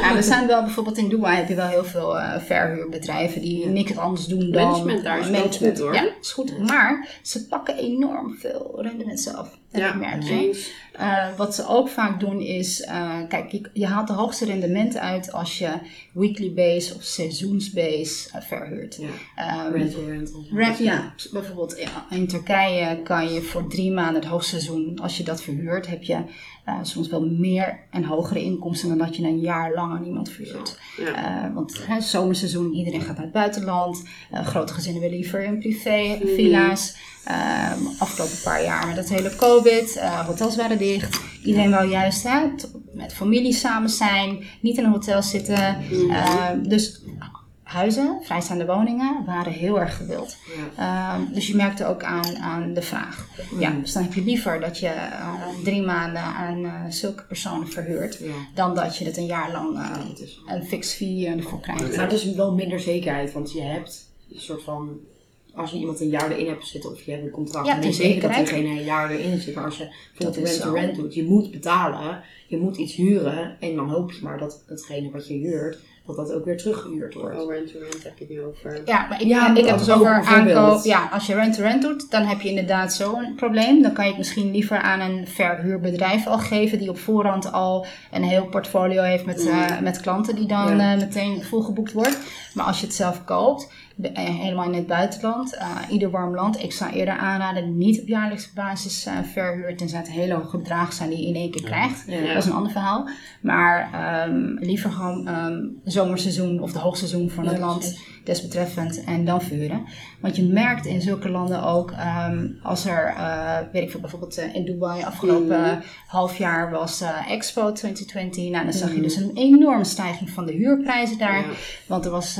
Ja, er zijn wel bijvoorbeeld in Dubai heb je wel heel veel uh, verhuurbedrijven die niks anders doen dan Management daar is goed, hoor. Ja, is goed. Maar ze pakken enorm veel rendement zelf. En Ja, dat merk je. eens. Uh, wat ze ook vaak doen is, uh, kijk, je, je, haalt de hoogste rendement uit als je weekly base of seizoensbase uh, verhuurt. Ja. Um, Rental, rental. Rent, ja, bijvoorbeeld ja, in Turkije kan je voor drie maanden het hoogseizoen, als je dat verhuurt, heb je soms wel meer en hogere inkomsten dan dat je een jaar lang aan iemand verhuurt. Ja. Want hè, zomerseizoen, iedereen gaat naar het buitenland, grote gezinnen willen liever in privé, villa's. Um, afgelopen paar jaar met het hele COVID, uh, hotels waren dicht. Iedereen wou juist hè, met familie samen zijn, niet in een hotel zitten. Uh, dus huizen, vrijstaande woningen, waren heel erg gewild. Ja. Um, dus je merkte ook aan, aan de vraag. Ja, dus dan heb je liever dat je uh, drie maanden aan uh, zulke personen verhuurt, Ja. dan dat je het een jaar lang uh, dat een fix fee ervoor krijgt. Maar het is wel minder zekerheid, want je hebt een soort van. Als je iemand een jaar erin hebt zitten of je hebt een contract, Ja, dan die zeker dat diegene een jaar erin zit. Maar als je bijvoorbeeld is rent to zo. rent doet, je moet betalen, je moet iets huren en dan hoop je maar dat hetgene wat je huurt, dat dat ook weer teruggehuurd wordt. Oh, rent to rent heb je het nu over. Ja, maar ik, Ja, ik heb maar dus over aankoop. Ja, als je rent-to-rent doet, dan heb je inderdaad zo'n probleem. Dan kan je het misschien liever aan een verhuurbedrijf al geven, die op voorhand al een heel portfolio heeft met, eh, met klanten die dan Ja. eh, meteen volgeboekt wordt. Maar als je het zelf koopt, eh, helemaal in het buitenland, eh, ieder warm land, ik zou eerder aanraden niet op jaarlijkse basis eh verhuur, tenzij het hele hoge bedragen zijn die je in één keer krijgt. Ja. Dat is een ander verhaal. Maar ehm, liever gewoon ehm, zomerseizoen of de hoogseizoen van het Ja, land precies. desbetreffend en dan vuren. Want je merkt in zulke landen ook, ehm, als er, eh, weet ik veel, bijvoorbeeld in Dubai afgelopen Mhm. half jaar was eh, Expo 2020. Nou, dan zag je Mhm. dus een enorme stijging van de huurprijzen daar. Ja. Want er was,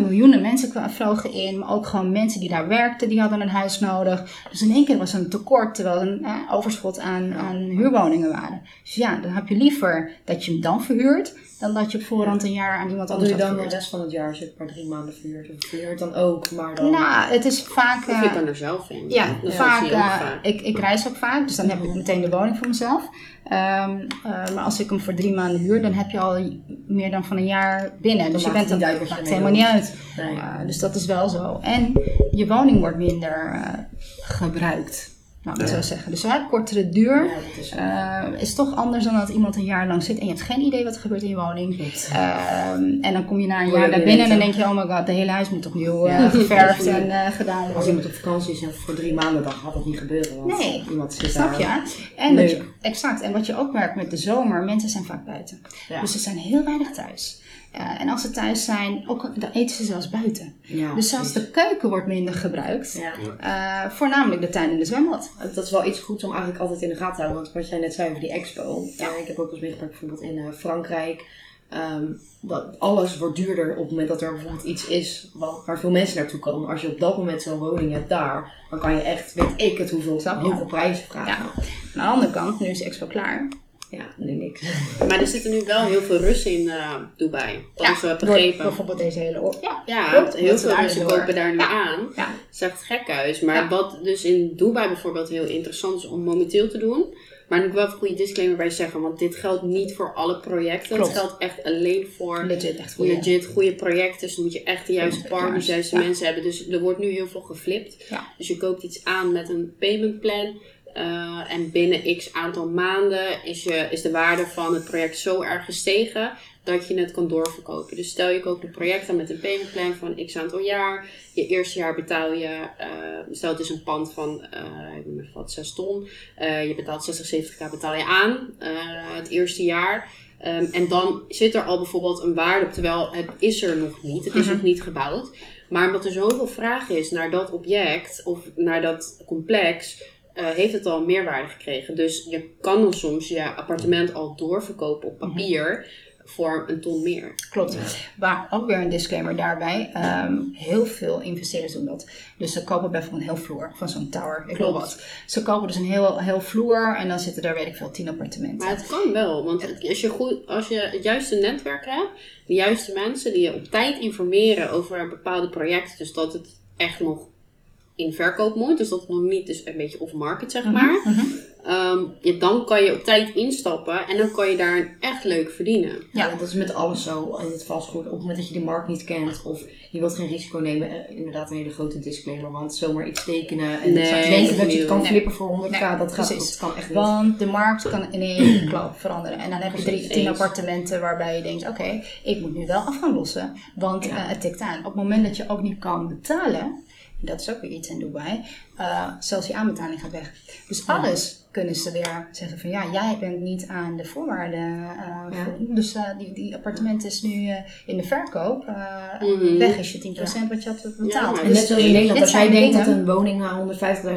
miljoenen mensen vlogen in. Maar ook gewoon mensen die daar werkten, die hadden een huis nodig. Dus in één keer was er een tekort, terwijl er een eh, overschot aan, aan huurwoningen waren. Dus ja, dan heb je liever dat je hem dan verhuurt, dan dat je op voorhand een jaar aan iemand Wat doe anders je dan de rest van het jaar? Zit maar drie maanden verhuurd? Of verhuurd dan ook, maar dan... Nou, het is vaak... Of je eh, kan er zelf in. Ja, vaak, ook eh, vaak. Ik, ik reis ook vaak, dus dan heb ik meteen de woning voor mezelf. Ehm, eh, maar als ik hem voor drie maanden huur, dan heb je al meer dan van een jaar binnen. Dus je bent er helemaal niet uit. Nee. Dus dat is wel zo. En je woning wordt minder eh, gebruikt, laat ik zo zeggen. Dus heeft kortere duur. Ja, is. Eh, is toch anders dan dat iemand een jaar lang zit en je hebt geen idee wat er gebeurt in je woning. Ehm, en dan kom je na een jaar weer binnen en dan denk je, oh my god, de hele huis moet opnieuw eh, Ja. geverfd en eh, gedaan Als worden. iemand op vakantie is en voor drie maanden, dan gaat dat niet gebeuren. Want Nee, iemand zit Snap daar. je? En wat je, Leuk. exact. En wat je ook merkt met de zomer, mensen zijn vaak buiten. Ja. Dus ze zijn heel weinig thuis. Eh, en als ze thuis zijn, ook, dan eten ze zelfs buiten. Ja, dus zelfs precies. de keuken wordt minder gebruikt. Ja. Eh, voornamelijk de tuin en de zwembad. Dat is wel iets goeds om eigenlijk altijd in de gaten te houden. Want wat jij net zei over die expo. Ja. ik heb ook eens meegemaakt bijvoorbeeld in eh, Frankrijk. ehm, dat alles wordt duurder op het moment dat er bijvoorbeeld iets is wat, waar veel mensen naartoe komen. Als je op dat moment zo'n woning hebt daar, dan kan je echt, weet ik het, hoeveel, hoeveel prijzen vragen. Ja. Aan de andere kant, nu is de expo klaar. Ja, nu niks. Maar er zitten nu wel heel veel Russen in eh, Dubai. Dat is door begrepen. bijvoorbeeld deze hele oorlog. Ja, Ja, heel veel Russen kopen daar nu Ja. aan. Ja. Echt gekhuis. Maar wat dus in Dubai bijvoorbeeld heel interessant is om momenteel te doen. Maar ik moet wel even een goede disclaimer bij zeggen. Want dit geldt niet voor alle projecten. Klopt. Het geldt echt alleen voor Legit, echt goeie. legit goede projecten. Dus dan moet je echt de juiste partners, de juiste ja. mensen hebben. Dus er wordt nu heel veel geflipt. Ja. Dus je koopt iets aan met een payment plan. Eh, en binnen x aantal maanden is, je, is de waarde van het project zo erg gestegen dat je het kan doorverkopen. Dus stel je koopt een project aan met een payment plan van x aantal jaar. Je eerste jaar betaal je, eh, stel het is een pand van, ik noem even wat, 6 ton. Je betaalt 60, 70k betaal je aan het eerste jaar. Ehm, en dan zit er al bijvoorbeeld een waarde op, terwijl het is er nog niet. Het is nog niet gebouwd. Maar omdat er zoveel vraag is naar dat object of naar dat complex, eh, heeft het al meerwaarde gekregen. Dus je kan dan soms je appartement al doorverkopen op papier voor een ton meer. Klopt. Maar ook weer een disclaimer daarbij. Ehm, heel veel investeerders doen dat. Dus ze kopen bijvoorbeeld een heel vloer van zo'n tower. Ik Klopt. wat. Ze kopen dus een heel, heel vloer en dan zitten daar, weet ik veel, tien appartementen. Maar het kan wel, want als je, goed, als je het juiste netwerk hebt, de juiste mensen die je op tijd informeren over bepaalde projecten, dus dat het echt nog in verkoop moet, dus dat het nog niet is een beetje off-market zeg maar, Mhm. Ehm, ja, dan kan je op tijd instappen en dan kan je daar echt leuk verdienen. Ja, dat is met alles zo in het vastgoed. Op het moment dat je de markt niet kent of je wilt geen risico nemen, eh, inderdaad een hele grote disclaimer. Want zomaar iets tekenen en Nee, denken dat je het kan nee. flippen voor 100k, Nee, dat, gaat, precies. dat kan echt niet. Want de markt kan in één klap veranderen. En dan heb je drie, tien appartementen waarbij je denkt, oké, ik moet nu wel af gaan lossen. Want Ja. eh, het tikt aan. Op het moment dat je ook niet kan betalen, dat is ook weer iets in Dubai, eh, zelfs je aanbetaling gaat weg. Dus alles kunnen ze weer zeggen van ja, jij bent niet aan de voorwaarden. eh, Ja. Dus eh, die, die appartement is nu eh, in de verkoop. Mhm. Weg is je 10% wat je had betaald. En net zoals in Nederland, als jij denkt dat een woning eh,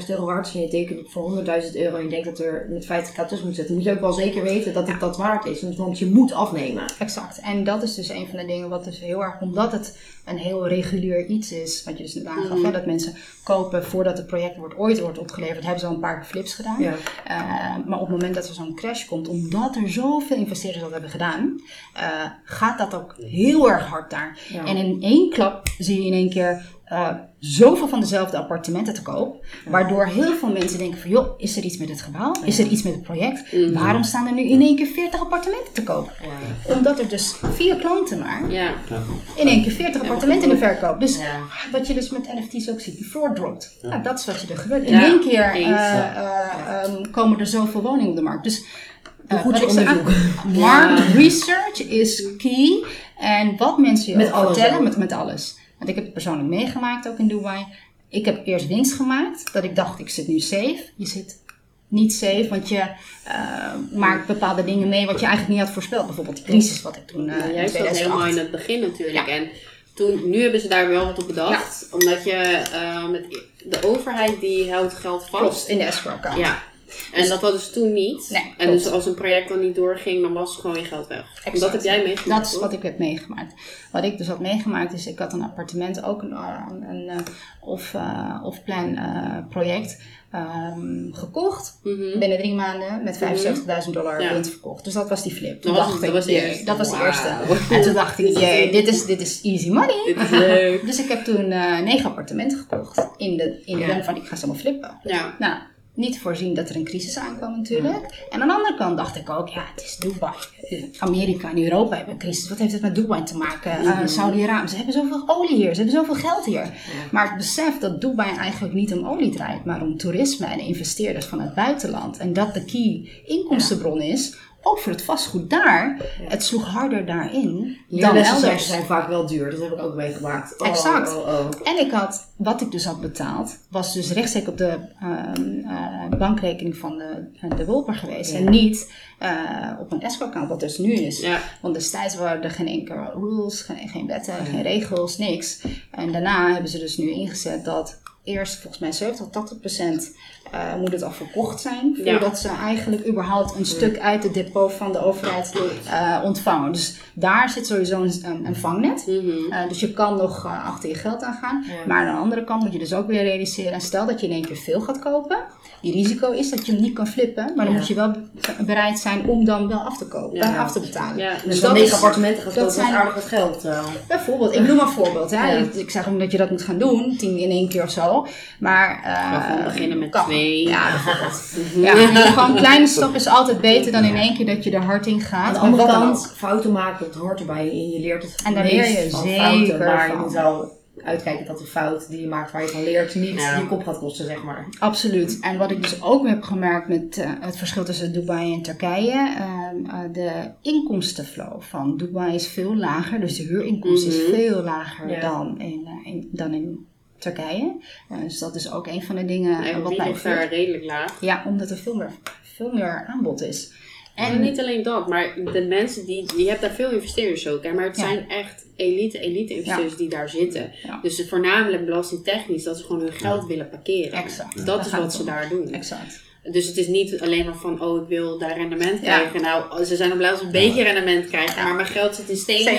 150.000 euro waard is en je tekent het voor 100.000 euro en je denkt dat er met 50k tussen moet zitten, moet je ook wel zeker weten dat het dat waard is. Want je moet afnemen. Exact. En dat is dus een van de dingen wat dus heel erg, omdat het een heel regulier iets is, wat je dus net aangaf, Mhm. dat mensen kopen voordat het project wordt, ooit wordt opgeleverd, hebben ze al een paar flips gedaan. Eh, maar op het moment dat er zo'n crash komt, omdat er zoveel investeerders dat hebben gedaan, eh, gaat dat ook heel erg hard daar. Ja. En in één klap zie je in één keer eh, zoveel van dezelfde appartementen te koop. Waardoor heel veel mensen denken van, joh, is er iets met het gebouw? Is er iets met het project? Mhm. Waarom staan er nu in één keer 40 appartementen te koop? Omdat er dus vier klanten maar Ja, in één keer 40 appartementen in de verkoop. Dus Ja. wat je dus met NFT's ook ziet, die floor dropt. Ja. dat is wat je er gebeurt. In één keer eh, eh, ehm, komen er zoveel woningen op de markt. Dus eh, goed je onderzoek. Markt research is key. En wat mensen je Met vertellen, met, met alles. Want ik heb het persoonlijk meegemaakt ook in Dubai. Ik heb eerst winst gemaakt, dat ik dacht ik zit nu safe. Je zit niet safe, want je eh, maakt bepaalde dingen mee wat je eigenlijk niet had voorspeld. Bijvoorbeeld die crisis wat ik toen Maar in jij zat 2008. helemaal in het begin natuurlijk. Ja. En toen, nu hebben ze daar wel wat op bedacht. Omdat je eh, met de overheid die houdt geld vast. Klopt, in de escrow account. Ja, En dat hadden ze toen niet. Nee, en dus als een project dan niet doorging, dan was gewoon je geld weg. Exact. dat heb jij meegemaakt. Dat is wat ik heb meegemaakt. Wat ik dus had meegemaakt is, ik had een appartement, ook een, een, een eh, off, eh, off-plan eh, project ehm, gekocht. Mhm. Binnen drie maanden met 75.000 dollar Ja. winst verkocht. Dus dat was die flip. Toen Dat was- dacht dat ik, was de eerste. dat was de Wauw. eerste. En toen dacht ik, jee, dit is, dit is easy money. Dit is leuk. Dus ik heb toen negen appartementen gekocht. In de, in de Ja. van, ik ga ze allemaal flippen. Ja. Nou, niet voorzien dat er een crisis aankwam natuurlijk. En aan de andere kant dacht ik ook, ja, het is Dubai. Amerika en Europa hebben een crisis. Wat heeft het met Dubai te maken? Eh, Saudi-Arabië, ze hebben zoveel olie hier, ze hebben zoveel geld hier. Maar het besef dat Dubai eigenlijk niet om olie draait, maar om toerisme en investeerders van het buitenland. En dat de key inkomstenbron is, voor het vastgoed daar. Het sloeg harder daarin dan elders. zijn vaak wel duur, dat heb ik ook meegemaakt. Oh, Exact. Oh, oh. En ik had, wat ik dus had betaald, was dus rechtstreeks op de ehm, eh, bankrekening van de, de Wolper geweest. Ja. En niet eh, op een escrow-account, wat dus nu is. Ja. Want destijds waren er geen enkele rules, geen, geen wetten, geen regels, niks. En daarna hebben ze dus nu ingezet dat eerst volgens mij 70 tot 80 procent eh, moet het al verkocht zijn. Ja. Voordat ze eigenlijk überhaupt een stuk uit het depot van de overheid eh, ontvangen. Dus daar zit sowieso een, vangnet. Mhm. Uh, dus je kan nog uh, achter je geld aangaan. Ja. Maar aan de andere kant moet je dus ook weer realiseren. Stel dat je in één keer veel gaat kopen. Die risico is dat je hem niet kan flippen. Maar dan Ja. moet je wel be- bereid zijn om dan wel af te kopen. Eh, af te betalen. Dus Dus dan dat negen is appartementen gaan dat zijn- aardig wat geld. eh. bijvoorbeeld. Ik noem maar een voorbeeld. Hè. Ik, ik zeg ook dat je dat moet gaan doen. Tien in één keer of zo. Maar... eh, Maar gewoon beginnen met kan. Twee. Ja, ja, dus gewoon een kleine stap is altijd beter dan in één keer dat je er hard in gaat. Aan de andere dan kant, fouten maken, dat hoort erbij. En je leert het En daar meest leer je van zeker fouten. Maar je van. moet wel uitkijken dat de fout die je maakt, waar je van leert, niet Ja. je kop gaat kosten, zeg maar. Absoluut. En wat ik dus ook heb gemerkt met eh, het verschil tussen Dubai en Turkije. ehm, eh, de inkomstenflow van Dubai is veel lager. Dus de huurinkomsten is Mhm. veel lager Ja. dan, in, eh, in- dan in Turkije. Eh, dus dat is ook een van de dingen eh, En wat die mij ligt daar redelijk laag. Ja, omdat er veel meer, veel meer aanbod is. En niet alleen dat, maar de mensen die, je hebt daar veel investeerders ook, hè, maar het Ja. zijn echt elite, elite investeerders die daar zitten. Ja. Dus voornamelijk belastingtechnisch dat ze gewoon hun geld willen parkeren. Exact. Dat is wat ze om. daar doen. Exact. Dus het is niet alleen maar van, oh ik wil daar rendement Ja. krijgen. Nou, ze zijn er blij als ze een beetje rendement krijgen, maar mijn geld zit in stenen.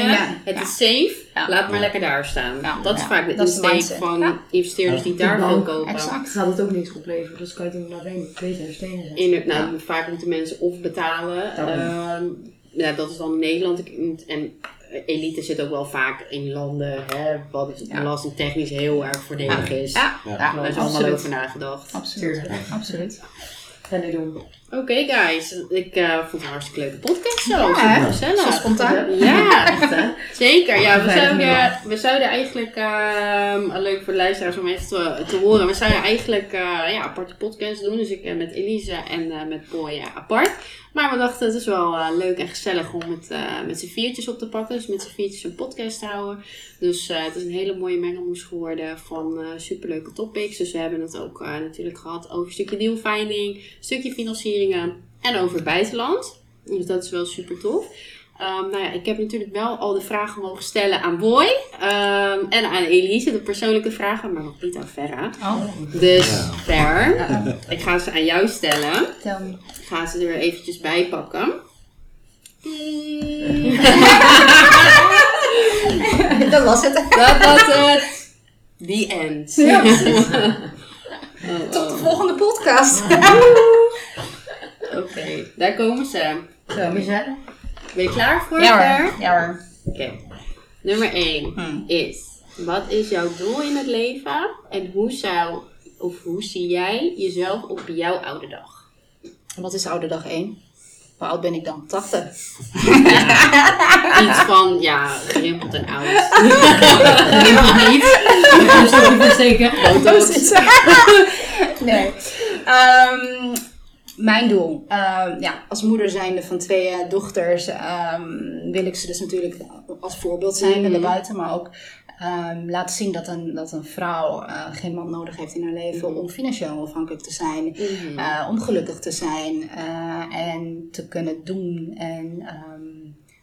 Het Ja. is safe, Ja. laat maar lekker daar staan. Ja. Dat is Ja. vaak de Dat de insteek van Ja. investeerders die daar veel kopen. Exact. Gaat het ook niks opleveren, dus kan je het inderdaad beter in stenen zetten. In, nou, Vaak moeten mensen of betalen. Ehm, ja, dat is dan in Nederland. Ik- En elite zit ook wel vaak in landen hè, wat Ja. belastingtechnisch heel erg voordelig is. Ja, Ja. Daar is allemaal over nagedacht. Absoluut. Tuurlijk. Absoluut. Ga nu doen. Oké guys, ik eh, vond het een hartstikke leuke podcast zo. Ja, gezellig. Zo spontaan. Ja, Echt hè? zeker. Ja, we, zouden, we zouden eigenlijk, ehm, leuk voor de luisteraars om even te, te horen, we zouden eigenlijk eh, ja, aparte podcasts doen. Dus ik eh, met Elise en met eh, apart. Maar we dachten het is wel leuk en gezellig om het met z'n viertjes op te pakken. Dus met z'n viertjes een podcast te houden. Dus het is een hele mooie mengelmoes geworden van superleuke topics. Dus we hebben het ook natuurlijk gehad over een stukje dealfinding, een stukje en over het buitenland. Dus dat is wel super tof. Ehm, nou ja, ik heb natuurlijk wel al de vragen mogen stellen aan Boy ehm, en aan Elise, de persoonlijke vragen, maar nog niet aan Verra. Oh, Dus Ver, ik ga ze aan jou stellen. tel me. Ik ga ze er eventjes bij pakken. Dat was het. Dat was het. The end. Ja. Oh, Tot de oh. volgende podcast. Oké, daar komen ze. Zo, Michelle. Ben je klaar voor? Ja hoor. Ja hoor. Oké. Nummer 1 Hmm. is: wat is jouw doel in het leven en hoe zou of hoe zie jij jezelf op jouw oude dag? Wat is oude dag 1? Hoe oud ben ik dan? 80. Iets van ja, gerimpeld en oud. Nog niet. Dus dat niet versteken. Precies. nee. Ehm, mijn doel. Ehm, ja, als moeder zijnde van twee eh, dochters ehm, wil ik ze dus natuurlijk als voorbeeld zijn Mhm. naar buiten, maar ook ehm, laten zien dat een, dat een vrouw eh, geen man nodig heeft in haar leven om financieel onafhankelijk te zijn, Mhm. eh, om gelukkig te zijn en te kunnen doen en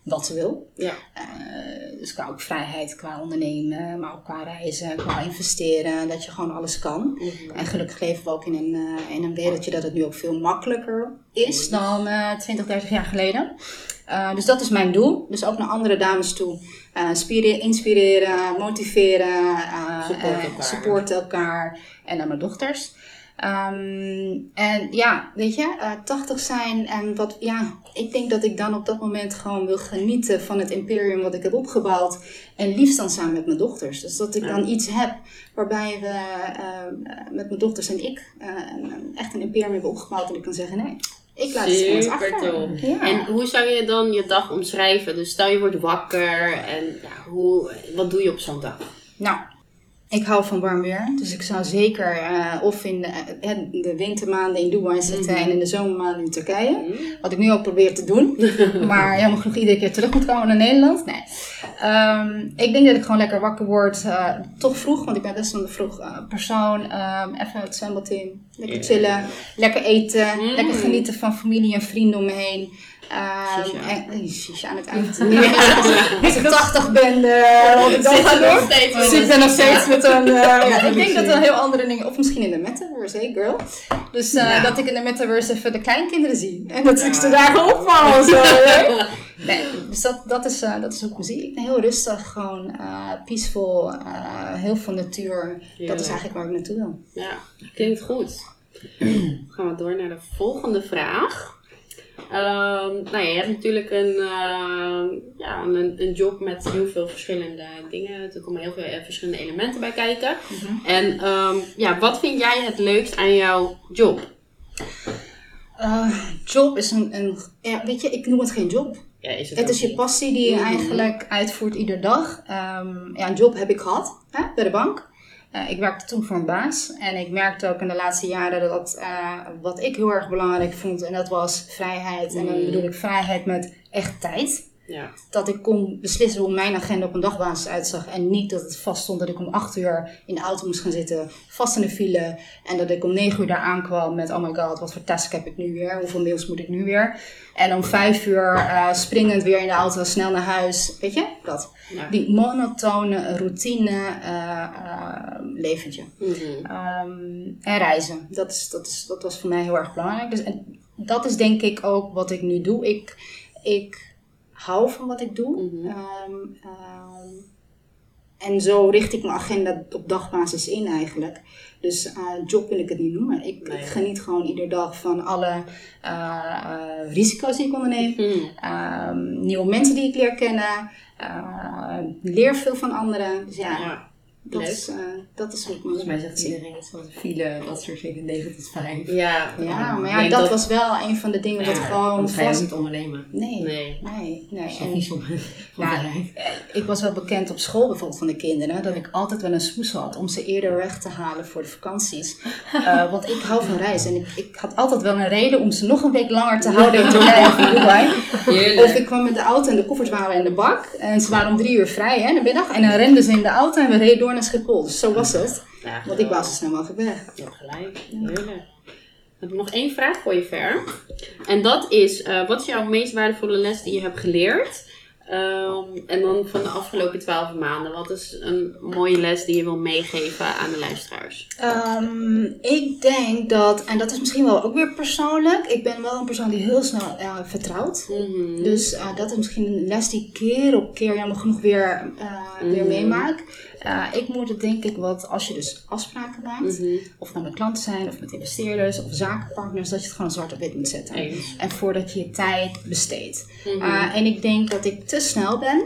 wat ze wil. Ja. Eh, dus qua ook vrijheid, qua ondernemen, maar ook qua reizen, qua investeren. Dat je gewoon alles kan. En gelukkig leven we ook in een, eh, in een wereldje dat het nu ook veel makkelijker is dan eh 20, 30 jaar geleden. Eh, dus dat is mijn doel. Dus ook naar andere dames toe. Inspireren, motiveren, Support elkaar. supporten elkaar en naar mijn dochters. Ehm, en ja, weet je, eh 80 zijn en wat, ja, ik denk dat ik dan op dat moment gewoon wil genieten van het imperium wat ik heb opgebouwd. En liefst dan samen met mijn dochters. Dus dat ik dan iets heb waarbij we eh, met mijn dochters en ik eh, een- echt een imperium hebben opgebouwd. En ik kan zeggen, nee, ik laat het Super achter. tof. Ja. En hoe zou je dan je dag omschrijven? Dus stel je wordt wakker en ja, hoe, wat doe je op zo'n dag? Nou, ik hou van warm weer. Dus ik zou zeker eh, of in de, eh, de wintermaanden in Dubai zitten en in de zomermaanden in Turkije. Wat ik nu ook probeer te doen. maar jammer genoeg iedere keer terug moet komen naar Nederland. Nee. Ehm, ik denk dat ik gewoon lekker wakker word. eh, toch vroeg, want ik ben best wel een vroeg persoon. Ehm, even het zwembad in. Lekker chillen. Lekker eten. Mm. Lekker genieten van familie en vrienden om me heen. En, shisha aan het eind. Als ik 80 ben, wat ik dan ga Dus ik ben nog steeds met een. eh, ja, ik denk dat er heel andere dingen. Of misschien in de metaverse, hey girl. Dus eh, Ja. dat ik in de metaverse even de kleinkinderen zie. En dat ik ze daar opval. Zo, nee, dus dat, dat, is, eh, dat is ook muziek. Ik ben heel rustig, gewoon peaceful, heel veel natuur. Dat is eigenlijk waar ik naartoe wil. Ja, klinkt goed. Dan gaan we door naar de volgende vraag. Ehm, nou ja, je hebt natuurlijk een, ehm, ja, een, een job met heel veel verschillende dingen. Er komen heel veel eh, verschillende elementen bij kijken. En ehm, ja, wat vind jij het leukst aan jouw job? Eh, job is een, een. Ja, weet je, ik noem het geen job. Ja, is het is je passie die je Mhm. eigenlijk uitvoert ieder dag. Ja, een job heb ik gehad hè, bij de bank. Eh, ik werkte toen voor een baas. En ik merkte ook in de laatste jaren dat eh, wat ik heel erg belangrijk vond. En dat was vrijheid. En dan Mhm. bedoel ik vrijheid met echt tijd. Ja. Dat ik kon beslissen hoe mijn agenda op een dagbasis uitzag. En niet dat het vast stond dat ik om 8 uur in de auto moest gaan zitten. Vast in de file. En dat ik om 9 uur daar aankwam met oh my god, wat voor task heb ik nu weer? Hoeveel mails moet ik nu weer? En om 5 uur eh, springend weer in de auto snel naar huis. Weet je, dat. Ja. Die monotone routine eh, eh, leventje. Mhm. Ehm, en reizen. Dat, is, dat, is, dat was voor mij heel erg belangrijk. Dus, en dat is denk ik ook wat ik nu doe. Ik, ik hou van wat ik doe. Mhm. Ehm, ehm, en zo richt ik mijn agenda op dagbasis in eigenlijk. Dus eh, job wil ik het niet noemen. Ik, Nee. ik geniet gewoon iedere dag van alle eh, eh, risico's die ik onderneem. Mhm. Ehm, nieuwe mensen die ik leer kennen. Leer veel van anderen. Dus ja, Ja. Dat, leuk. is, eh, dat is hoe ik Volgens mij zegt iedereen iets van de file, dat soort dingen, 9 tot 5. Ja. Ja, maar ja, dat, dat- was wel een van de dingen dat Ja, gewoon Want ga je ook vast... niet ondernemen. Nee, Nee. nee, nee. Dat is En- niet zo van Ja, bedrijf. eh, ik was wel bekend op school bijvoorbeeld van de kinderen dat ik altijd wel een smoes had om ze eerder weg te halen voor de vakanties. Eh, want ik hou van reizen en ik, ik had altijd wel een reden om ze nog een week langer te houden in Turkije of Dubai. Of ik kwam met de auto en de koffers waren in de bak en ze waren om drie uur vrij hè, in de middag en dan renden ze in de auto en we reden door naar Schiphol. Dus zo was het, Ja, want ik wou zo snel mogelijk weg. Je hebt gelijk. Heerlijk. Heb ik nog één vraag voor je, Ver. En dat is, eh, wat is jouw meest waardevolle les die je hebt geleerd? Ehm, en dan van de afgelopen twaalf maanden. Wat is een mooie les die je wil meegeven aan de luisteraars? Ehm, ik denk dat, en dat is misschien wel ook weer persoonlijk, ik ben wel een persoon die heel snel eh, vertrouwt. Mhm. Dus eh, dat is misschien een les die ik keer op keer jammer genoeg weer, weer Mhm. meemaak. Ik moet het denk ik wat, als je dus afspraken maakt, Mhm. of nou met klanten zijn, of met investeerders, of zakenpartners, dat je het gewoon zwart op wit moet zetten. Eens. En voordat je je tijd besteedt. Mhm. Eh, en ik denk dat ik te snel ben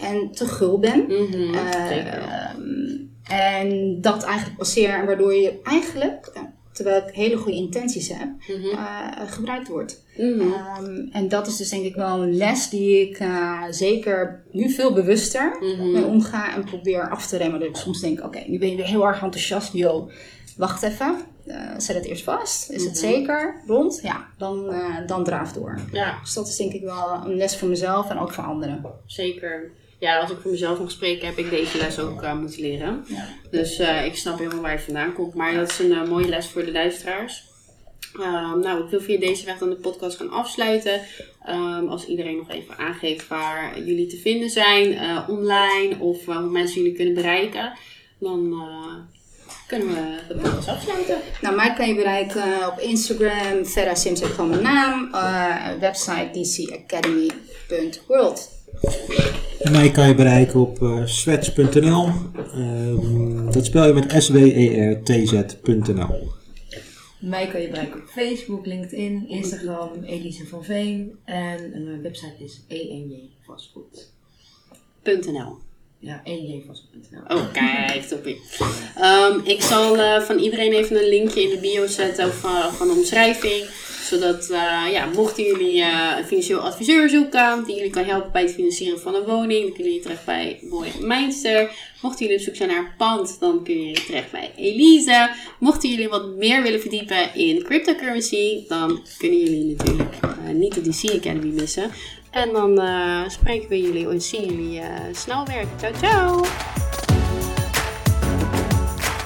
en te gul ben. Mhm. Eh. Ehm, en dat eigenlijk passeer, waardoor je eigenlijk, terwijl ik hele goede intenties heb, Mhm. eh, gebruikt wordt. Mhm. Ehm, en dat is dus denk ik wel een les die ik eh, zeker nu veel bewuster Mhm. mee omga en probeer af te remmen. Dat ik soms denk, oké, nu ben je weer heel erg enthousiast. Yo, wacht even. Eh, zet het eerst vast. Is het zeker rond? Ja, dan, eh, dan draaf door. Ja, Dus dat is denk ik wel een les voor mezelf en ook voor anderen. zeker. Ja, als ik voor mezelf mag spreken, heb ik deze les ook eh, moeten leren. Ja. Dus eh, ik snap helemaal waar je vandaan komt. Maar dat is een eh, mooie les voor de luisteraars. Ehm, nou, ik wil via deze weg dan de podcast gaan afsluiten. Ehm, als iedereen nog even aangeeft waar jullie te vinden zijn, online of uh, hoe mensen jullie kunnen bereiken, dan uh, kunnen we de podcast afsluiten. Nou, mij kan je bereiken op Instagram, Vera Simsek van mijn naam, website dcacademy.world. Mij kan je bereiken op uh, swets.nl. Um, dat spel je met S-W-E-R-T-Z.nl. Mij kan je bereiken op Facebook, LinkedIn, Instagram, Elise van Veen. En mijn website is enjvastgoed.nl. Ja, enjvastgoed.nl. Oh, kijk, toppie. Um, ik zal uh, van iedereen even een linkje in de bio zetten van, van de omschrijving zodat, uh, ja, mochten jullie een financieel adviseur zoeken, die jullie kan helpen bij het financieren van een woning, dan kunnen jullie terecht bij Boy Meinster. Mochten jullie op zoek zijn naar pand, dan kunnen jullie terecht bij Elise. Mochten jullie wat meer willen verdiepen in cryptocurrency, dan kunnen jullie natuurlijk niet de DC Academy missen. En dan spreken we jullie en zien jullie snel weer. Ciao, ciao!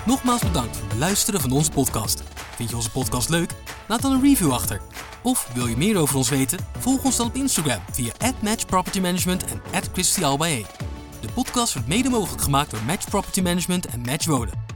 Nogmaals bedankt voor het luisteren van onze podcast. Vind je onze podcast leuk? Laat dan een review achter. Of wil je meer over ons weten? Volg ons dan op Instagram via @matchpropertymanagement en @christialbae. De podcast wordt mede mogelijk gemaakt door Match Property Management en Match Wonen.